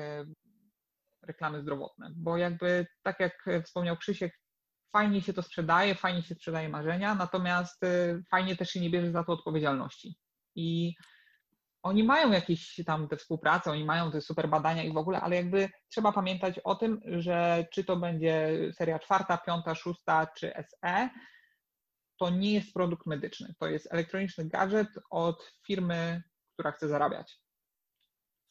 reklamy zdrowotne, bo jakby tak jak wspomniał Krzysiek, fajnie się to sprzedaje, fajnie się sprzedaje marzenia, natomiast y, fajnie też się nie bierze za to odpowiedzialności. I oni mają jakieś tam te współpracę, oni mają te super badania i w ogóle, ale jakby trzeba pamiętać o tym, że czy to będzie seria czwarta, piąta, szósta czy SE, to nie jest produkt medyczny. To jest elektroniczny gadżet od firmy, która chce zarabiać.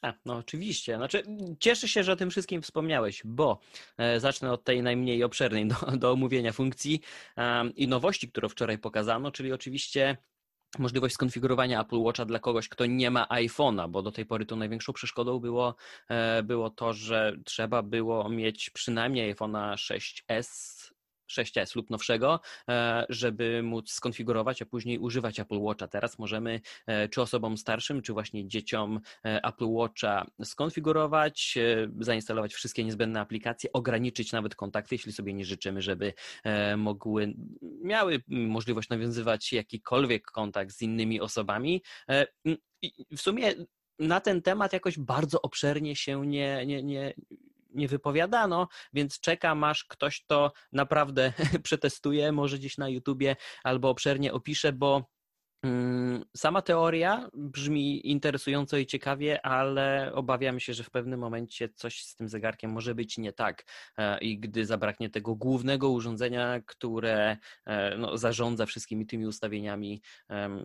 A, no oczywiście. Znaczy, cieszę się, że o tym wszystkim wspomniałeś, bo e, zacznę od tej najmniej obszernej do, do omówienia funkcji i nowości, którą wczoraj pokazano, czyli oczywiście możliwość skonfigurowania Apple Watcha dla kogoś, kto nie ma iPhone'a, bo do tej pory tą największą przeszkodą było, e, było to, że trzeba było mieć przynajmniej iPhone'a 6s 6S lub nowszego, e, żeby móc skonfigurować, a później używać Apple Watcha. Teraz możemy e, czy osobom starszym, czy właśnie dzieciom e, Apple Watcha skonfigurować, zainstalować wszystkie niezbędne aplikacje, ograniczyć nawet kontakty, jeśli sobie nie życzymy, żeby mogły, miały możliwość nawiązywać jakikolwiek kontakt z innymi osobami. w sumie na ten temat jakoś bardzo obszernie się nie, nie, nie, nie wypowiadano, więc czekam aż ktoś to naprawdę przetestuje, może gdzieś na YouTubie albo obszernie opisze, bo sama teoria brzmi interesująco i ciekawie, ale obawiam się, że w pewnym momencie coś z tym zegarkiem może być nie tak. E, I gdy zabraknie tego głównego urządzenia, które e, no, zarządza wszystkimi tymi ustawieniami,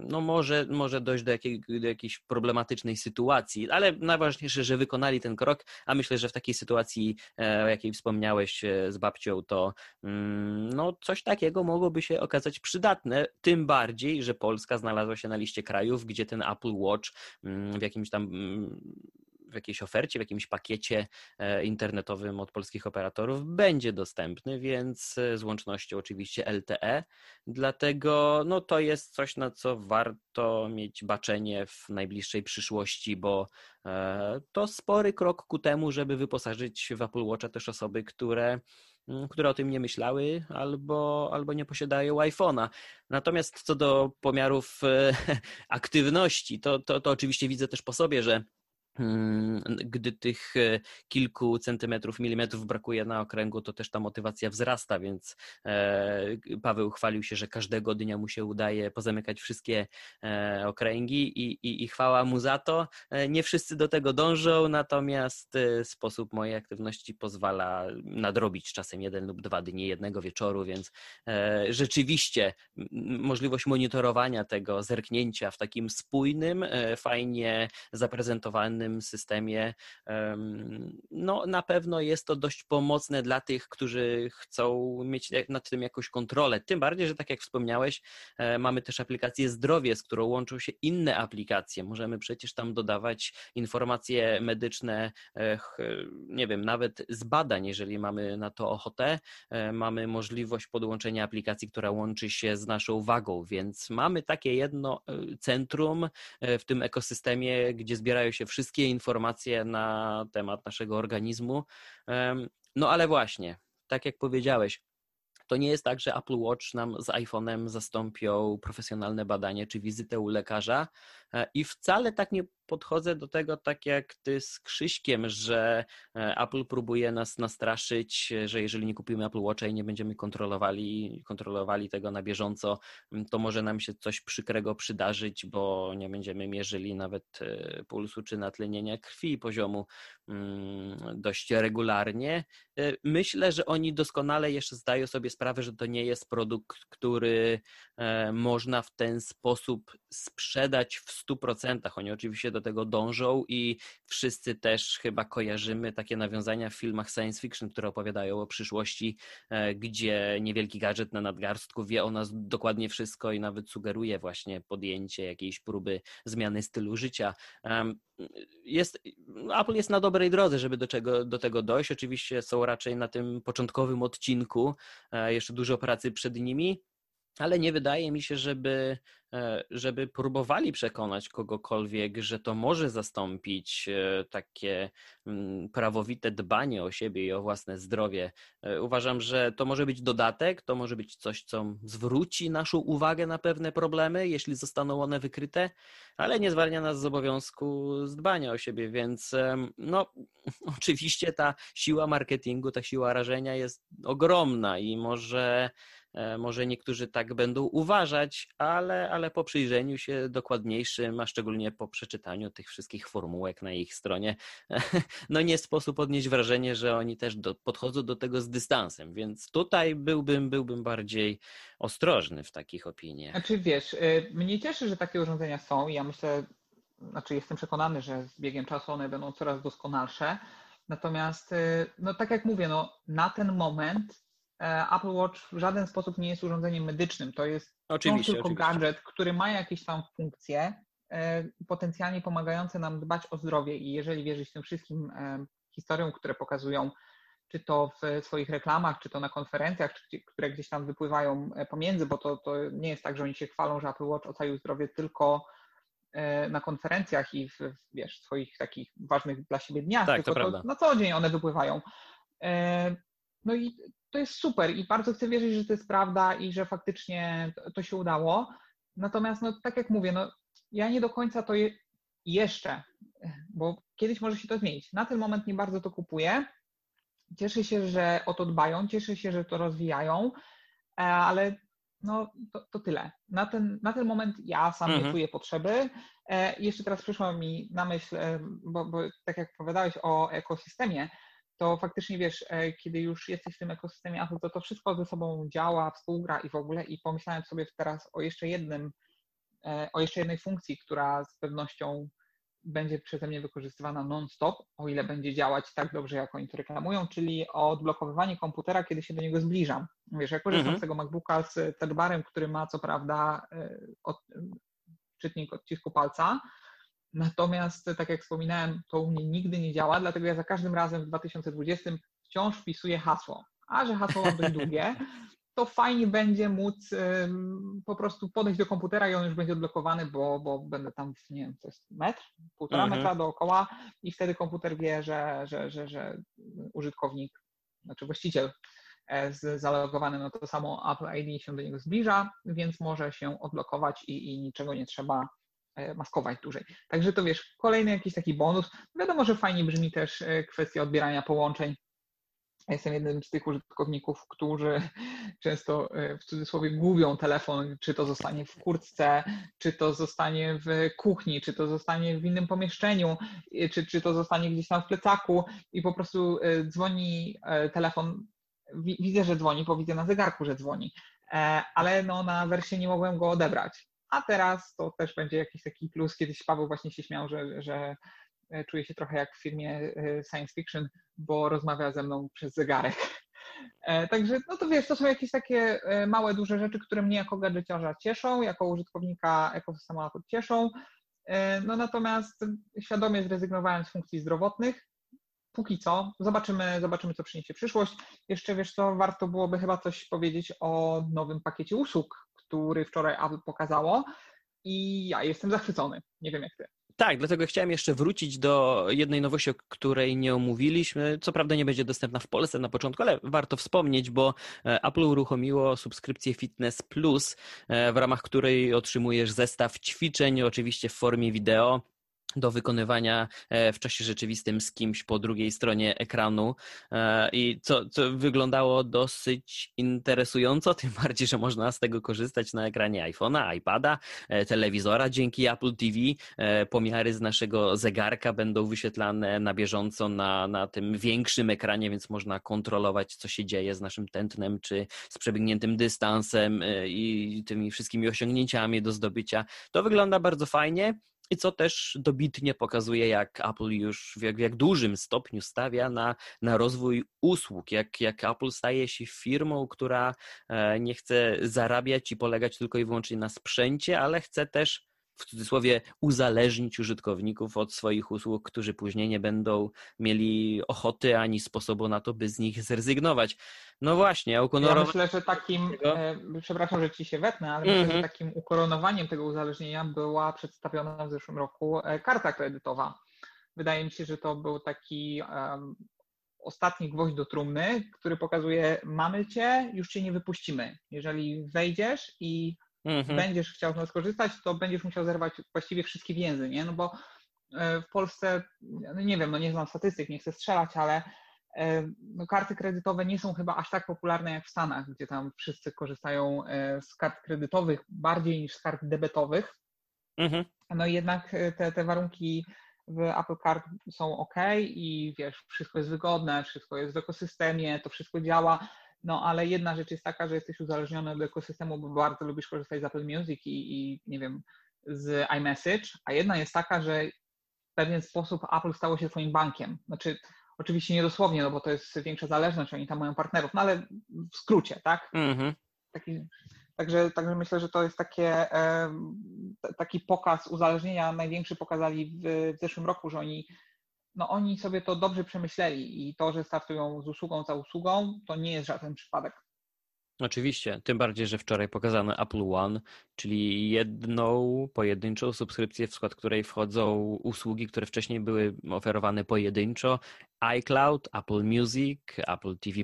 no może, może dojść do, jakiej, do jakiejś problematycznej sytuacji. Ale najważniejsze, że wykonali ten krok, a myślę, że w takiej sytuacji, e, o jakiej wspomniałeś z babcią, to mm, no, coś takiego mogłoby się okazać przydatne. Tym bardziej, że Polska znalazła się na liście krajów, gdzie ten Apple Watch mm, w jakimś tam w jakiejś ofercie, w jakimś pakiecie e, internetowym od polskich operatorów będzie dostępny, więc e, z łącznością oczywiście LTE. Dlatego no, to jest coś, na co warto mieć baczenie w najbliższej przyszłości, bo e, to spory krok ku temu, żeby wyposażyć w Apple Watcha też osoby, które które o tym nie myślały albo, albo nie posiadają iPhone'a. Natomiast co do pomiarów e, aktywności, to, to, to oczywiście widzę też po sobie, że Mm, gdy tych e, kilku centymetrów, milimetrów brakuje na okręgu, to też ta motywacja wzrasta, więc e, Paweł chwalił się, że każdego dnia mu się udaje pozamykać wszystkie e, okręgi i, i, i chwała mu za to. Nie wszyscy do tego dążą, natomiast sposób mojej aktywności pozwala nadrobić czasem jeden lub dwa dni jednego wieczoru, więc rzeczywiście możliwość monitorowania tego, zerknięcia w takim spójnym, fajnie zaprezentowanym systemie, no na pewno jest to dość pomocne dla tych, którzy chcą mieć nad tym jakąś kontrolę. Tym bardziej, że tak jak wspomniałeś, e, mamy też aplikację Zdrowie, z którą łączą się inne aplikacje. Możemy przecież tam dodawać informacje medyczne, e, nie wiem, nawet z badań, jeżeli mamy na to ochotę. E, mamy możliwość podłączenia aplikacji, która łączy się z naszą wagą, więc mamy takie jedno centrum w tym ekosystemie, gdzie zbierają się wszystkie wszystkie informacje na temat naszego organizmu. No ale właśnie, tak jak powiedziałeś, to nie jest tak, że Apple Watch nam z iPhone'em zastąpią profesjonalne badanie czy wizytę u lekarza e, i wcale tak nie podchodzę do tego tak jak ty z Krzyśkiem, że e, Apple próbuje nas nastraszyć, że jeżeli nie kupimy Apple Watcha i nie będziemy kontrolowali, kontrolowali tego na bieżąco, to może nam się coś przykrego przydarzyć, bo nie będziemy mierzyli nawet e, pulsu czy natlenienia krwi poziomu dość regularnie. E, myślę, że oni doskonale jeszcze zdają sobie sprawę, że to nie jest produkt, który można w ten sposób sprzedać w 100%. Oni oczywiście do tego dążą i wszyscy też chyba kojarzymy takie nawiązania w filmach science fiction, które opowiadają o przyszłości, e, gdzie niewielki gadżet na nadgarstku wie o nas dokładnie wszystko i nawet sugeruje właśnie podjęcie jakiejś próby zmiany stylu życia. Jest, Apple jest na dobrej drodze, żeby do, czego, do tego dojść. Oczywiście są raczej na tym początkowym odcinku, e, jeszcze dużo pracy przed nimi, ale nie wydaje mi się, żeby E, żeby próbowali przekonać kogokolwiek, że to może zastąpić e, takie mm, prawowite dbanie o siebie i o własne zdrowie. E, uważam, że to może być dodatek, to może być coś, co zwróci naszą uwagę na pewne problemy, jeśli zostaną one wykryte, ale nie zwalnia nas z obowiązku dbania o siebie, więc no, oczywiście ta siła marketingu, ta siła rażenia jest ogromna i może może niektórzy tak będą uważać, ale, ale po przyjrzeniu się dokładniejszym, a szczególnie po przeczytaniu tych wszystkich formułek na ich stronie, no nie sposób odnieść wrażenie, że oni też do, podchodzą do tego z dystansem, więc tutaj byłbym, byłbym bardziej ostrożny w takich opiniach. Znaczy wiesz, y, mnie cieszy, że takie urządzenia są. Ja myślę, znaczy jestem przekonany, że z biegiem czasu one będą coraz doskonalsze. Natomiast, y, no tak jak mówię, no, na ten moment E, Apple Watch w żaden sposób nie jest urządzeniem medycznym. To jest oczywiście, tylko oczywiście. gadżet, który ma jakieś tam funkcje e, potencjalnie pomagające nam dbać o zdrowie i jeżeli wierzyć tym wszystkim e, historiom, które pokazują, czy to w swoich reklamach, czy to na konferencjach, czy, które gdzieś tam wypływają pomiędzy, bo to, to nie jest tak, że oni się chwalą, że Apple Watch ocalił zdrowie tylko na konferencjach i w, wiesz, swoich takich ważnych dla siebie dniach, tak, tylko to, to na co dzień one wypływają. No i to jest super i bardzo chcę wierzyć, że to jest prawda i że faktycznie to się udało. Natomiast, no, tak jak mówię, no, ja nie do końca to je, jeszcze, bo kiedyś może się to zmienić. Na ten moment nie bardzo to kupuję. Cieszę się, że o to dbają, cieszę się, że to rozwijają, e, ale no, to, to tyle. Na ten, na ten moment ja sam mhm. nie czuję potrzeby. E, jeszcze teraz przyszło mi na myśl, e, bo, bo tak jak opowiadałeś o ekosystemie, to faktycznie wiesz, e, kiedy już jesteś w tym ekosystemie Apple, to to wszystko ze sobą działa, współgra i w ogóle i pomyślałem sobie teraz o jeszcze jednym, e, o jeszcze jednej funkcji, która z pewnością będzie przeze mnie wykorzystywana non-stop, o ile będzie działać tak dobrze, jak oni to reklamują, czyli odblokowywanie komputera, kiedy się do niego zbliżam. Wiesz, ja korzystam mhm. z tego MacBooka z touchbarem, który ma co prawda e, od, czytnik odcisku palca, Natomiast, tak jak wspominałem, to u mnie nigdy nie działa, dlatego ja za każdym razem w 2020 wciąż wpisuję hasło. A że hasło mam dość długie, to fajnie będzie móc po prostu podejść do komputera i on już będzie odblokowany, bo, bo będę tam, nie wiem, jest metr, półtora mhm. metra dookoła i wtedy komputer wie, że, że, że, że użytkownik, znaczy właściciel e, z zalogowanym na to samo Apple ID się do niego zbliża, więc może się odblokować i, i niczego nie trzeba maskować dłużej. Także to wiesz, kolejny jakiś taki bonus. Wiadomo, że fajnie brzmi też kwestia odbierania połączeń ja jestem jednym z tych użytkowników, którzy często e, w cudzysłowie gubią telefon, czy to zostanie w kurtce, czy to zostanie w kuchni, czy to zostanie w innym pomieszczeniu, e, czy, czy to zostanie gdzieś tam w plecaku i po prostu e, dzwoni telefon. Widzę, że dzwoni, bo widzę na zegarku, że dzwoni, ale no, na wersję nie mogłem go odebrać. A teraz to też będzie jakiś taki plus. Kiedyś Paweł właśnie się śmiał, że, że E, czuję się trochę jak w filmie e, science fiction, bo rozmawia ze mną przez zegarek. E, także, no to wiesz, to są jakieś takie małe, duże rzeczy, które mnie jako gadżeciarza cieszą, jako użytkownika ekosystemu Apple cieszą. No natomiast świadomie zrezygnowałem z funkcji zdrowotnych. Póki co, zobaczymy, zobaczymy, co przyniesie przyszłość. Jeszcze wiesz co, warto byłoby chyba coś powiedzieć o nowym pakiecie usług, który wczoraj Apple pokazało i ja jestem zachwycony. Nie wiem jak ty. Tak, dlatego chciałem jeszcze wrócić do jednej nowości, o której nie omówiliśmy. Co prawda nie będzie dostępna w Polsce na początku, ale warto wspomnieć, bo e, Apple uruchomiło subskrypcję Fitness Plus, e, w ramach której otrzymujesz zestaw ćwiczeń, oczywiście w formie wideo do wykonywania e, w czasie rzeczywistym z kimś po drugiej stronie ekranu e, i co, co wyglądało dosyć interesująco, tym bardziej, że można z tego korzystać na ekranie iPhone'a, iPada, e, telewizora. Dzięki Apple TV pomiary z naszego zegarka będą wyświetlane na bieżąco na, na tym większym ekranie, więc można kontrolować, co się dzieje z naszym tętnem, czy z przebiegniętym dystansem i tymi wszystkimi osiągnięciami do zdobycia. To wygląda bardzo fajnie. I co też dobitnie pokazuje, jak Apple już w jak, w jak dużym stopniu stawia na, na rozwój usług, jak, jak Apple staje się firmą, która e, nie chce zarabiać i polegać tylko i wyłącznie na sprzęcie, ale chce też w cudzysłowie uzależnić użytkowników od swoich usług, którzy później nie będą mieli ochoty ani sposobu na to, by z nich zrezygnować. No właśnie, ukonorowanie... Ja myślę, że takim, e, przepraszam, że ci się wetnę, ale myślę, że mhm. takim ukoronowaniem tego uzależnienia była przedstawiona w zeszłym roku e, karta kredytowa. Wydaje mi się, że to był taki um, ostatni gwoźdź do trumny, który pokazuje, mamy cię, już cię nie wypuścimy. Jeżeli wejdziesz i mhm. będziesz chciał z nas skorzystać, to będziesz musiał zerwać właściwie wszystkie więzy, nie? No bo e, w Polsce, no nie wiem, no nie znam statystyk, nie chcę strzelać, ale e, no karty kredytowe nie są chyba aż tak popularne jak w Stanach, gdzie tam wszyscy korzystają e, z kart kredytowych bardziej niż z kart debetowych. Mhm. No i jednak te, te warunki w Apple Card są ok i wiesz, wszystko jest wygodne, wszystko jest w ekosystemie, to wszystko działa. No ale jedna rzecz jest taka, że jesteś uzależniony od ekosystemu, bo bardzo lubisz korzystać z Apple Music i, i nie wiem, z iMessage, a jedna jest taka, że w pewien sposób Apple stało się twoim bankiem. Znaczy, oczywiście nie dosłownie, no bo to jest większa zależność, oni tam mają partnerów, no ale w skrócie, tak? Mm-hmm. Taki, także, także myślę, że to jest takie, taki pokaz uzależnienia, największy pokazali w, w zeszłym roku, że oni no oni sobie to dobrze przemyśleli i to, że startują z usługą za usługą, to nie jest żaden przypadek. Oczywiście, tym bardziej, że wczoraj pokazano Apple One, czyli jedną pojedynczą subskrypcję, w skład której wchodzą usługi, które wcześniej były oferowane pojedynczo, iCloud, Apple Music, Apple TV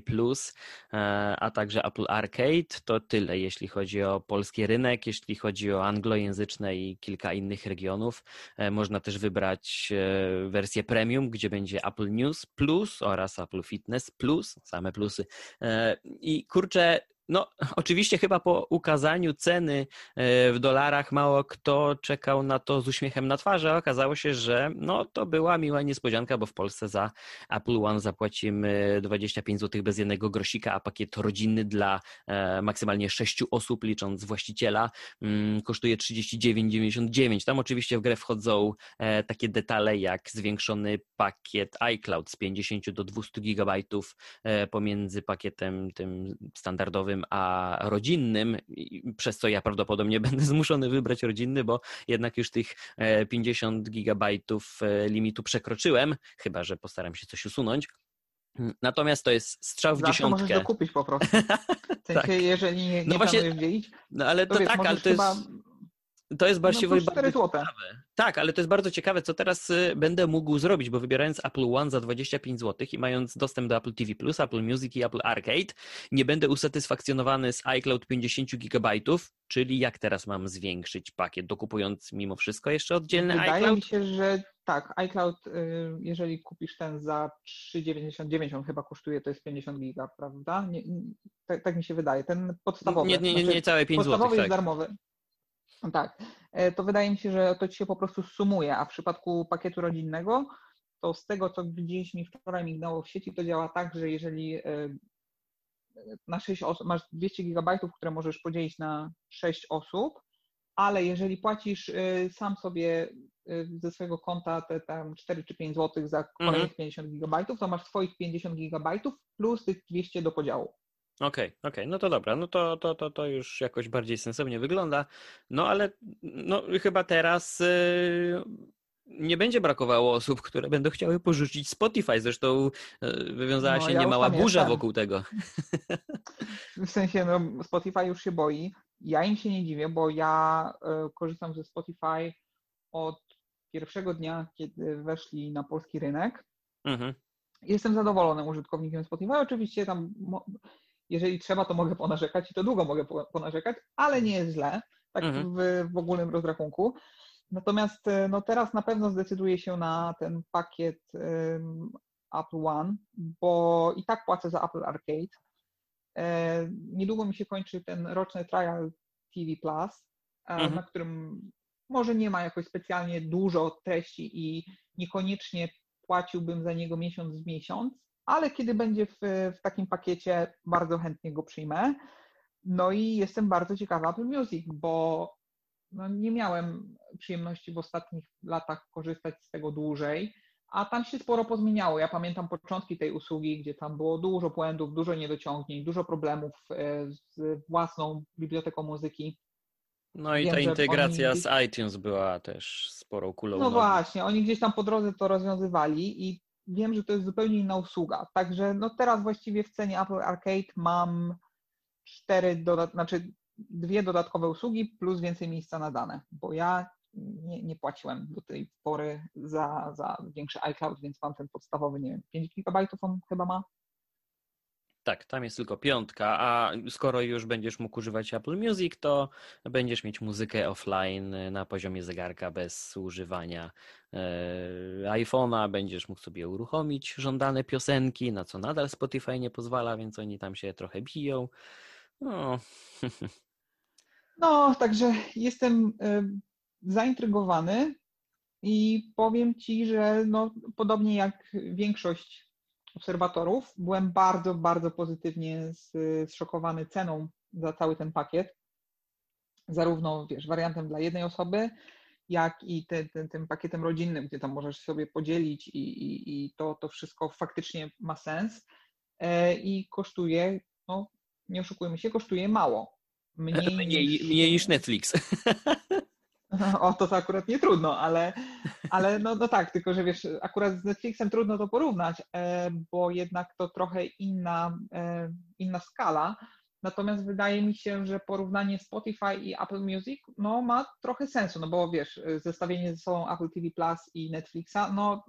e, a także Apple Arcade. To tyle, jeśli chodzi o polski rynek, jeśli chodzi o anglojęzyczne i kilka innych regionów. E, można też wybrać e, wersję premium, gdzie będzie Apple News Plus oraz Apple Fitness Plus, same plusy. I kurczę, no, oczywiście chyba po ukazaniu ceny e, w dolarach mało kto czekał na to z uśmiechem na twarzy, a okazało się, że no, to była miła niespodzianka, bo w Polsce za Apple One zapłacimy 25 zł bez jednego grosika, a pakiet rodzinny dla e, maksymalnie 6 osób, licząc właściciela, mm, kosztuje 39,99. Tam oczywiście w grę wchodzą e, takie detale jak zwiększony pakiet iCloud z 50 do 200 GB pomiędzy pakietem tym standardowym a rodzinnym, przez co ja prawdopodobnie będę zmuszony wybrać rodzinny, bo jednak już tych 50 e, gigabajtów e, limitu przekroczyłem, chyba że postaram się coś usunąć. Natomiast to jest strzał w Zawsze dziesiątkę. możesz dokupić po prostu. W sensie, tak. jeżeli nie, no właśnie, dzielić, no ale to, to wiesz, tak, ale to jest... Chyba To jest właściwie no, bardzo ciekawe. Tak, ale to jest bardzo ciekawe, co teraz y, będę mógł zrobić, bo wybierając Apple One za 25 zł i mając dostęp do Apple TV+, Apple Music i Apple Arcade, nie będę usatysfakcjonowany z iCloud 50 GB, czyli jak teraz mam zwiększyć pakiet, dokupując mimo wszystko jeszcze oddzielny Wydaje iCloud? mi się, że tak, iCloud, y, jeżeli kupisz ten za 3,99, on chyba kosztuje, to jest 50 giga, prawda? Nie, tak, tak, mi się wydaje. Ten podstawowy. Nie, nie, nie, znaczy, nie całe 5 zł. Podstawowy tak. jest darmowy. Tak, e, to wydaje mi się, że to ci się po prostu sumuje, a w przypadku pakietu rodzinnego, to z tego, co gdzieś mi wczoraj mignęło w sieci, to działa tak, że jeżeli e, na 6 osób masz 200 gigabajtów, które możesz podzielić na 6 osób, ale jeżeli płacisz e, sam sobie ze swojego konta te tam 4 czy 5 zł za kolejnych mhm. 50 gigabajtów, to masz swoich 50 gigabajtów plus tych 200 do podziału. Okej, okay, okej, okay. no to dobra, no to, to, to, to już jakoś bardziej sensownie wygląda. No ale no, chyba teraz yy, nie będzie brakowało osób, które będą chciały porzucić Spotify. Zresztą yy, wywiązała no, się ja niemała burza wokół tego. W sensie, no, Spotify już się boi. Ja im się nie dziwię, bo ja yy, korzystam ze Spotify od pierwszego dnia, kiedy weszli na polski rynek. Mhm. Jestem zadowolonym użytkownikiem Spotify. Oczywiście tam jeżeli trzeba, to mogę ponarzekać i to długo mogę ponarzekać, ale nie jest źle, tak mhm. w, w ogólnym rozrachunku. Natomiast e, no teraz na pewno zdecyduję się na ten pakiet um, Apple One, bo i tak płacę za Apple Arcade. E, niedługo mi się kończy ten roczny trial TV Plus, e, mhm. na którym może nie ma jakoś specjalnie dużo treści i niekoniecznie płaciłbym za niego miesiąc w miesiąc, ale kiedy będzie w, w takim pakiecie, bardzo chętnie go przyjmę. No i jestem bardzo ciekawa Apple Music, bo no nie miałem przyjemności w ostatnich latach korzystać z tego dłużej, a tam się sporo pozmieniało. Ja pamiętam początki tej usługi, gdzie tam było dużo błędów, dużo niedociągnięć, dużo problemów e, z własną biblioteką muzyki. No i Wiem, ta integracja gdzieś... z iTunes była też sporą kulą. No właśnie, oni gdzieś tam po drodze to rozwiązywali i wiem, że to jest zupełnie inna usługa. Także no teraz właściwie w cenie Apple Arcade mam cztery, dodat- znaczy dwie dodatkowe usługi plus więcej miejsca na dane, bo ja nie, nie płaciłem do tej pory za, za większy iCloud, więc mam ten podstawowy, nie wiem, 5 GB on chyba ma. Tak, tam jest tylko piątka, a skoro już będziesz mógł używać Apple Music, to będziesz mieć muzykę offline na poziomie zegarka bez używania e, iPhone'a, będziesz mógł sobie uruchomić żądane piosenki, na co nadal Spotify nie pozwala, więc oni tam się trochę biją. No, no także jestem e, zaintrygowany i powiem Ci, że no, podobnie jak większość obserwatorów. Byłem bardzo, bardzo pozytywnie zszokowany ceną za cały ten pakiet. Zarówno wiesz, wariantem dla jednej osoby, jak i te, te, tym pakietem rodzinnym, gdzie tam możesz sobie podzielić i, i, i to, to wszystko faktycznie ma sens. E, I kosztuje, no nie oszukujmy się, kosztuje mało. Mniej, mniej, niż... mniej niż Netflix. O, to, to akurat nie trudno, ale, ale no, no tak, tylko że wiesz, akurat z Netflixem trudno to porównać, e, bo jednak to trochę inna, e, inna skala. Natomiast wydaje mi się, że porównanie Spotify i Apple Music no, ma trochę sensu, no bo wiesz, zestawienie ze sobą Apple TV Plus i Netflixa, no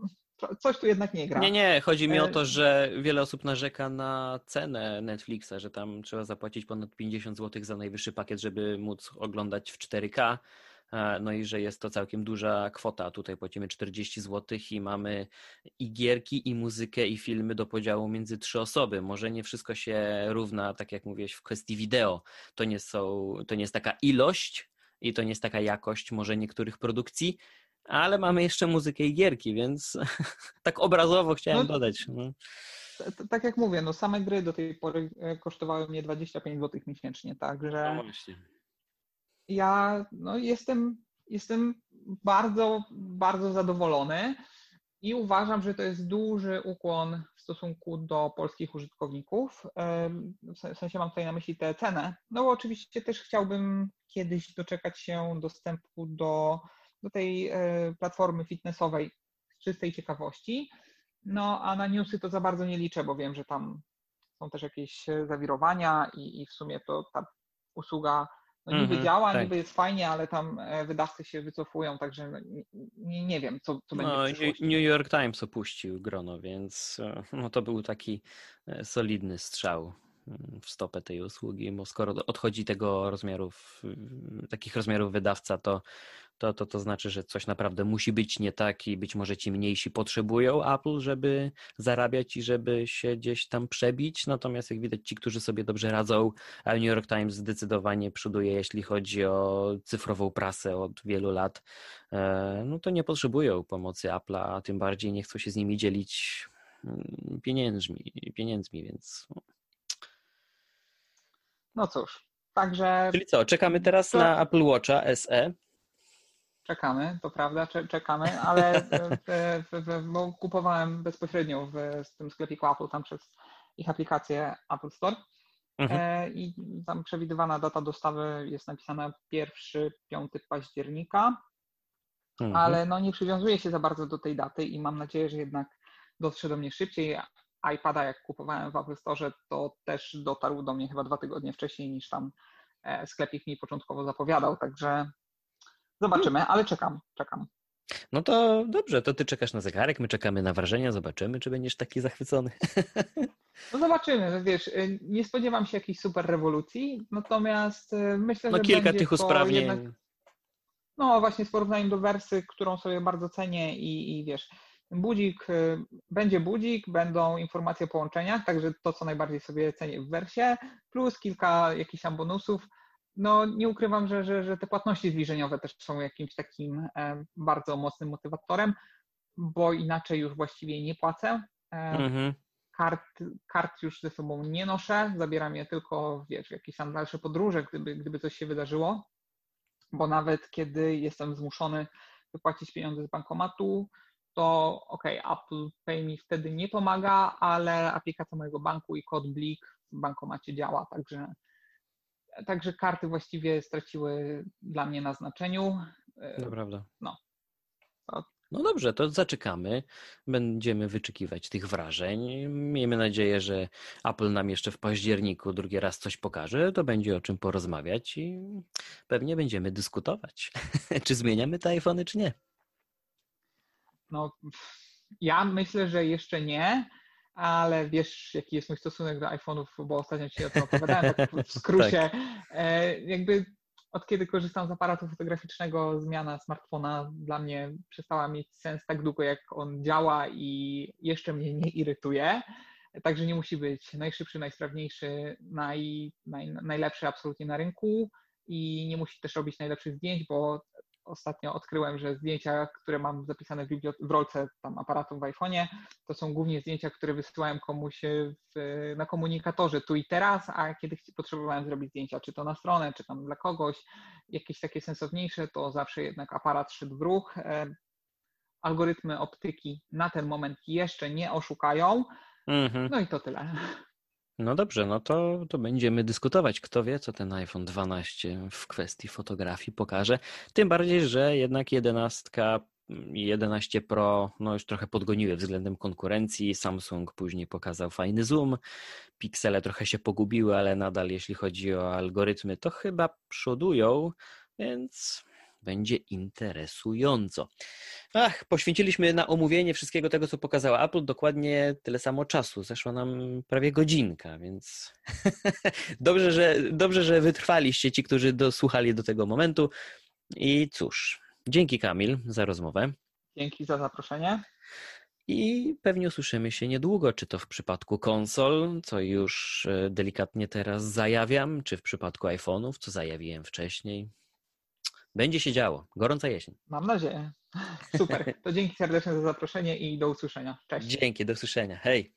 coś tu jednak nie gra. Nie, nie, chodzi mi o to, e, że wiele osób narzeka na cenę Netflixa, że tam trzeba zapłacić ponad 50 zł za najwyższy pakiet, żeby móc oglądać w 4K. E, no i że jest to całkiem duża kwota. Tutaj płacimy 40 zł i mamy i gierki, i muzykę, i filmy do podziału między trzy osoby. Może nie wszystko się równa, tak jak mówiłeś, w kwestii wideo. To nie, są, to nie jest taka ilość i to nie jest taka jakość może niektórych produkcji, ale mamy jeszcze muzykę i gierki, więc tak obrazowo chciałem no, dodać. No. Tak jak mówię, no same gry do tej pory e, kosztowały mnie 25 zł miesięcznie, także no ja no, jestem, jestem bardzo, bardzo zadowolony i uważam, że to jest duży ukłon w stosunku do polskich użytkowników. W sensie mam tutaj na myśli tę cenę. No oczywiście też chciałbym kiedyś doczekać się dostępu do, do tej e, platformy fitnessowej z czystej ciekawości. No a na newsy to za bardzo nie liczę, bo wiem, że tam są też jakieś zawirowania i, i w sumie to ta usługa no niby mm-hmm, działa, tak. niby jest fajnie, ale tam e, wydawcy się wycofują, także nie, nie wiem, co, co będzie no, New York Times opuścił grono, więc e, no, to był taki e, solidny strzał mm, w stopę tej usługi, bo skoro odchodzi tego rozmiarów, takich rozmiarów wydawca, to to, to, to znaczy, że coś naprawdę musi być nie tak i być może ci mniejsi potrzebują Apple, żeby zarabiać i żeby się gdzieś tam przebić. Natomiast jak widać, ci, którzy sobie dobrze radzą, a New York Times zdecydowanie przoduje, jeśli chodzi o cyfrową prasę od wielu lat, e, no to nie potrzebują pomocy Apple'a, a tym bardziej nie chcą się z nimi dzielić mm, pieniędzmi, pieniędzmi więc. No, no cóż, także. Czyli co, czekamy teraz to... na Apple Watcha SE. Czekamy, to prawda, czekamy, ale kupowałem bezpośrednio w, w tym sklepiku Apple tam przez ich aplikację Apple Store. Mhm. E, I tam przewidywana data dostawy jest napisana 1-5 października, mhm. ale no nie przywiązuję się za bardzo do tej daty i mam nadzieję, że jednak dotrze do mnie szybciej. iPada, jak kupowałem w Apple Store, to też dotarł do mnie chyba dwa tygodnie wcześniej niż tam e, sklepik mi początkowo zapowiadał, także Zobaczymy, ale czekam, czekam. No to dobrze, to ty czekasz na zegarek, my czekamy na wrażenia, zobaczymy, czy będziesz taki zachwycony. No zobaczymy, wiesz, y, nie spodziewam się jakiejś super rewolucji, natomiast y, myślę, no, że kilka tych usprawnień. Jednak, no właśnie z porównaniem do wersy, którą sobie bardzo cenię i, i wiesz, budzik, y, będzie budzik, będą informacje o połączeniach, także to, co najbardziej sobie cenię w wersie, plus kilka jakichś tam bonusów, no nie ukrywam, że, że, że te płatności zbliżeniowe też są jakimś takim e, bardzo mocnym motywatorem, bo inaczej już właściwie nie płacę. E, mhm. Kart, kart już ze sobą nie noszę, zabieram je tylko wiesz, jakieś tam dalsze podróże, gdyby, gdyby coś się wydarzyło, bo nawet kiedy jestem zmuszony wypłacić pieniądze z bankomatu, to ok, Apple Pay mi wtedy nie pomaga, ale aplikacja mojego banku i kod Blik w bankomacie działa, także Także karty właściwie straciły dla mnie na znaczeniu. To prawda. No. No dobrze, to zaczekamy. Będziemy wyczekiwać tych wrażeń. Miejmy nadzieję, że Apple nam jeszcze w październiku drugi raz coś pokaże. To będzie o czym porozmawiać i pewnie będziemy dyskutować, czy zmieniamy te iPhony, czy nie. No, ja myślę, że jeszcze nie ale wiesz, jaki jest mój stosunek do iPhone'ów, bo ostatnio Ci o tym opowiadałem, tak w skrócie. tak. E, jakby od kiedy korzystam z aparatu fotograficznego, zmiana smartfona dla mnie przestała mieć sens tak długo, jak on działa i jeszcze mnie nie irytuje. Także nie musi być najszybszy, najsprawniejszy, naj, naj, najlepszy absolutnie na rynku i nie musi też robić najlepszych zdjęć, bo ostatnio odkryłem, że zdjęcia, które mam zapisane w, w rolce tam aparatu w iPhone'ie, to są głównie zdjęcia, które wysyłałem komuś w, na komunikatorze tu i teraz, a kiedy potrzebowałem zrobić zdjęcia, czy to na stronę, czy tam dla kogoś, jakieś takie sensowniejsze, to zawsze jednak aparat szedł w ruch. E, algorytmy optyki na ten moment jeszcze nie oszukają. Mhm. No i to tyle. No dobrze, no to, to będziemy dyskutować. Kto wie, co ten iPhone 12 w kwestii fotografii pokaże. Tym bardziej, że jednak 11 i 11 Pro no już trochę podgoniły względem konkurencji. Samsung później pokazał fajny zoom. Piksele trochę się pogubiły, ale nadal jeśli chodzi o algorytmy, to chyba przodują, więc będzie interesująco. Ach, poświęciliśmy na omówienie wszystkiego tego, co pokazała Apple, dokładnie tyle samo czasu. Zeszła nam prawie godzinka, więc dobrze, że, dobrze, że wytrwaliście ci, którzy dosłuchali do tego momentu. I cóż, dzięki Kamil za rozmowę. Dzięki za zaproszenie. I pewnie usłyszymy się niedługo, czy to w przypadku konsol, co już e, delikatnie teraz zajawiam, czy w przypadku iPhone'ów, co zajawiłem wcześniej. Będzie się działo. Gorąca jesień. Mam nadzieję. Super. To dzięki serdecznie za zaproszenie i do usłyszenia. Cześć. Dzięki, do usłyszenia. Hej.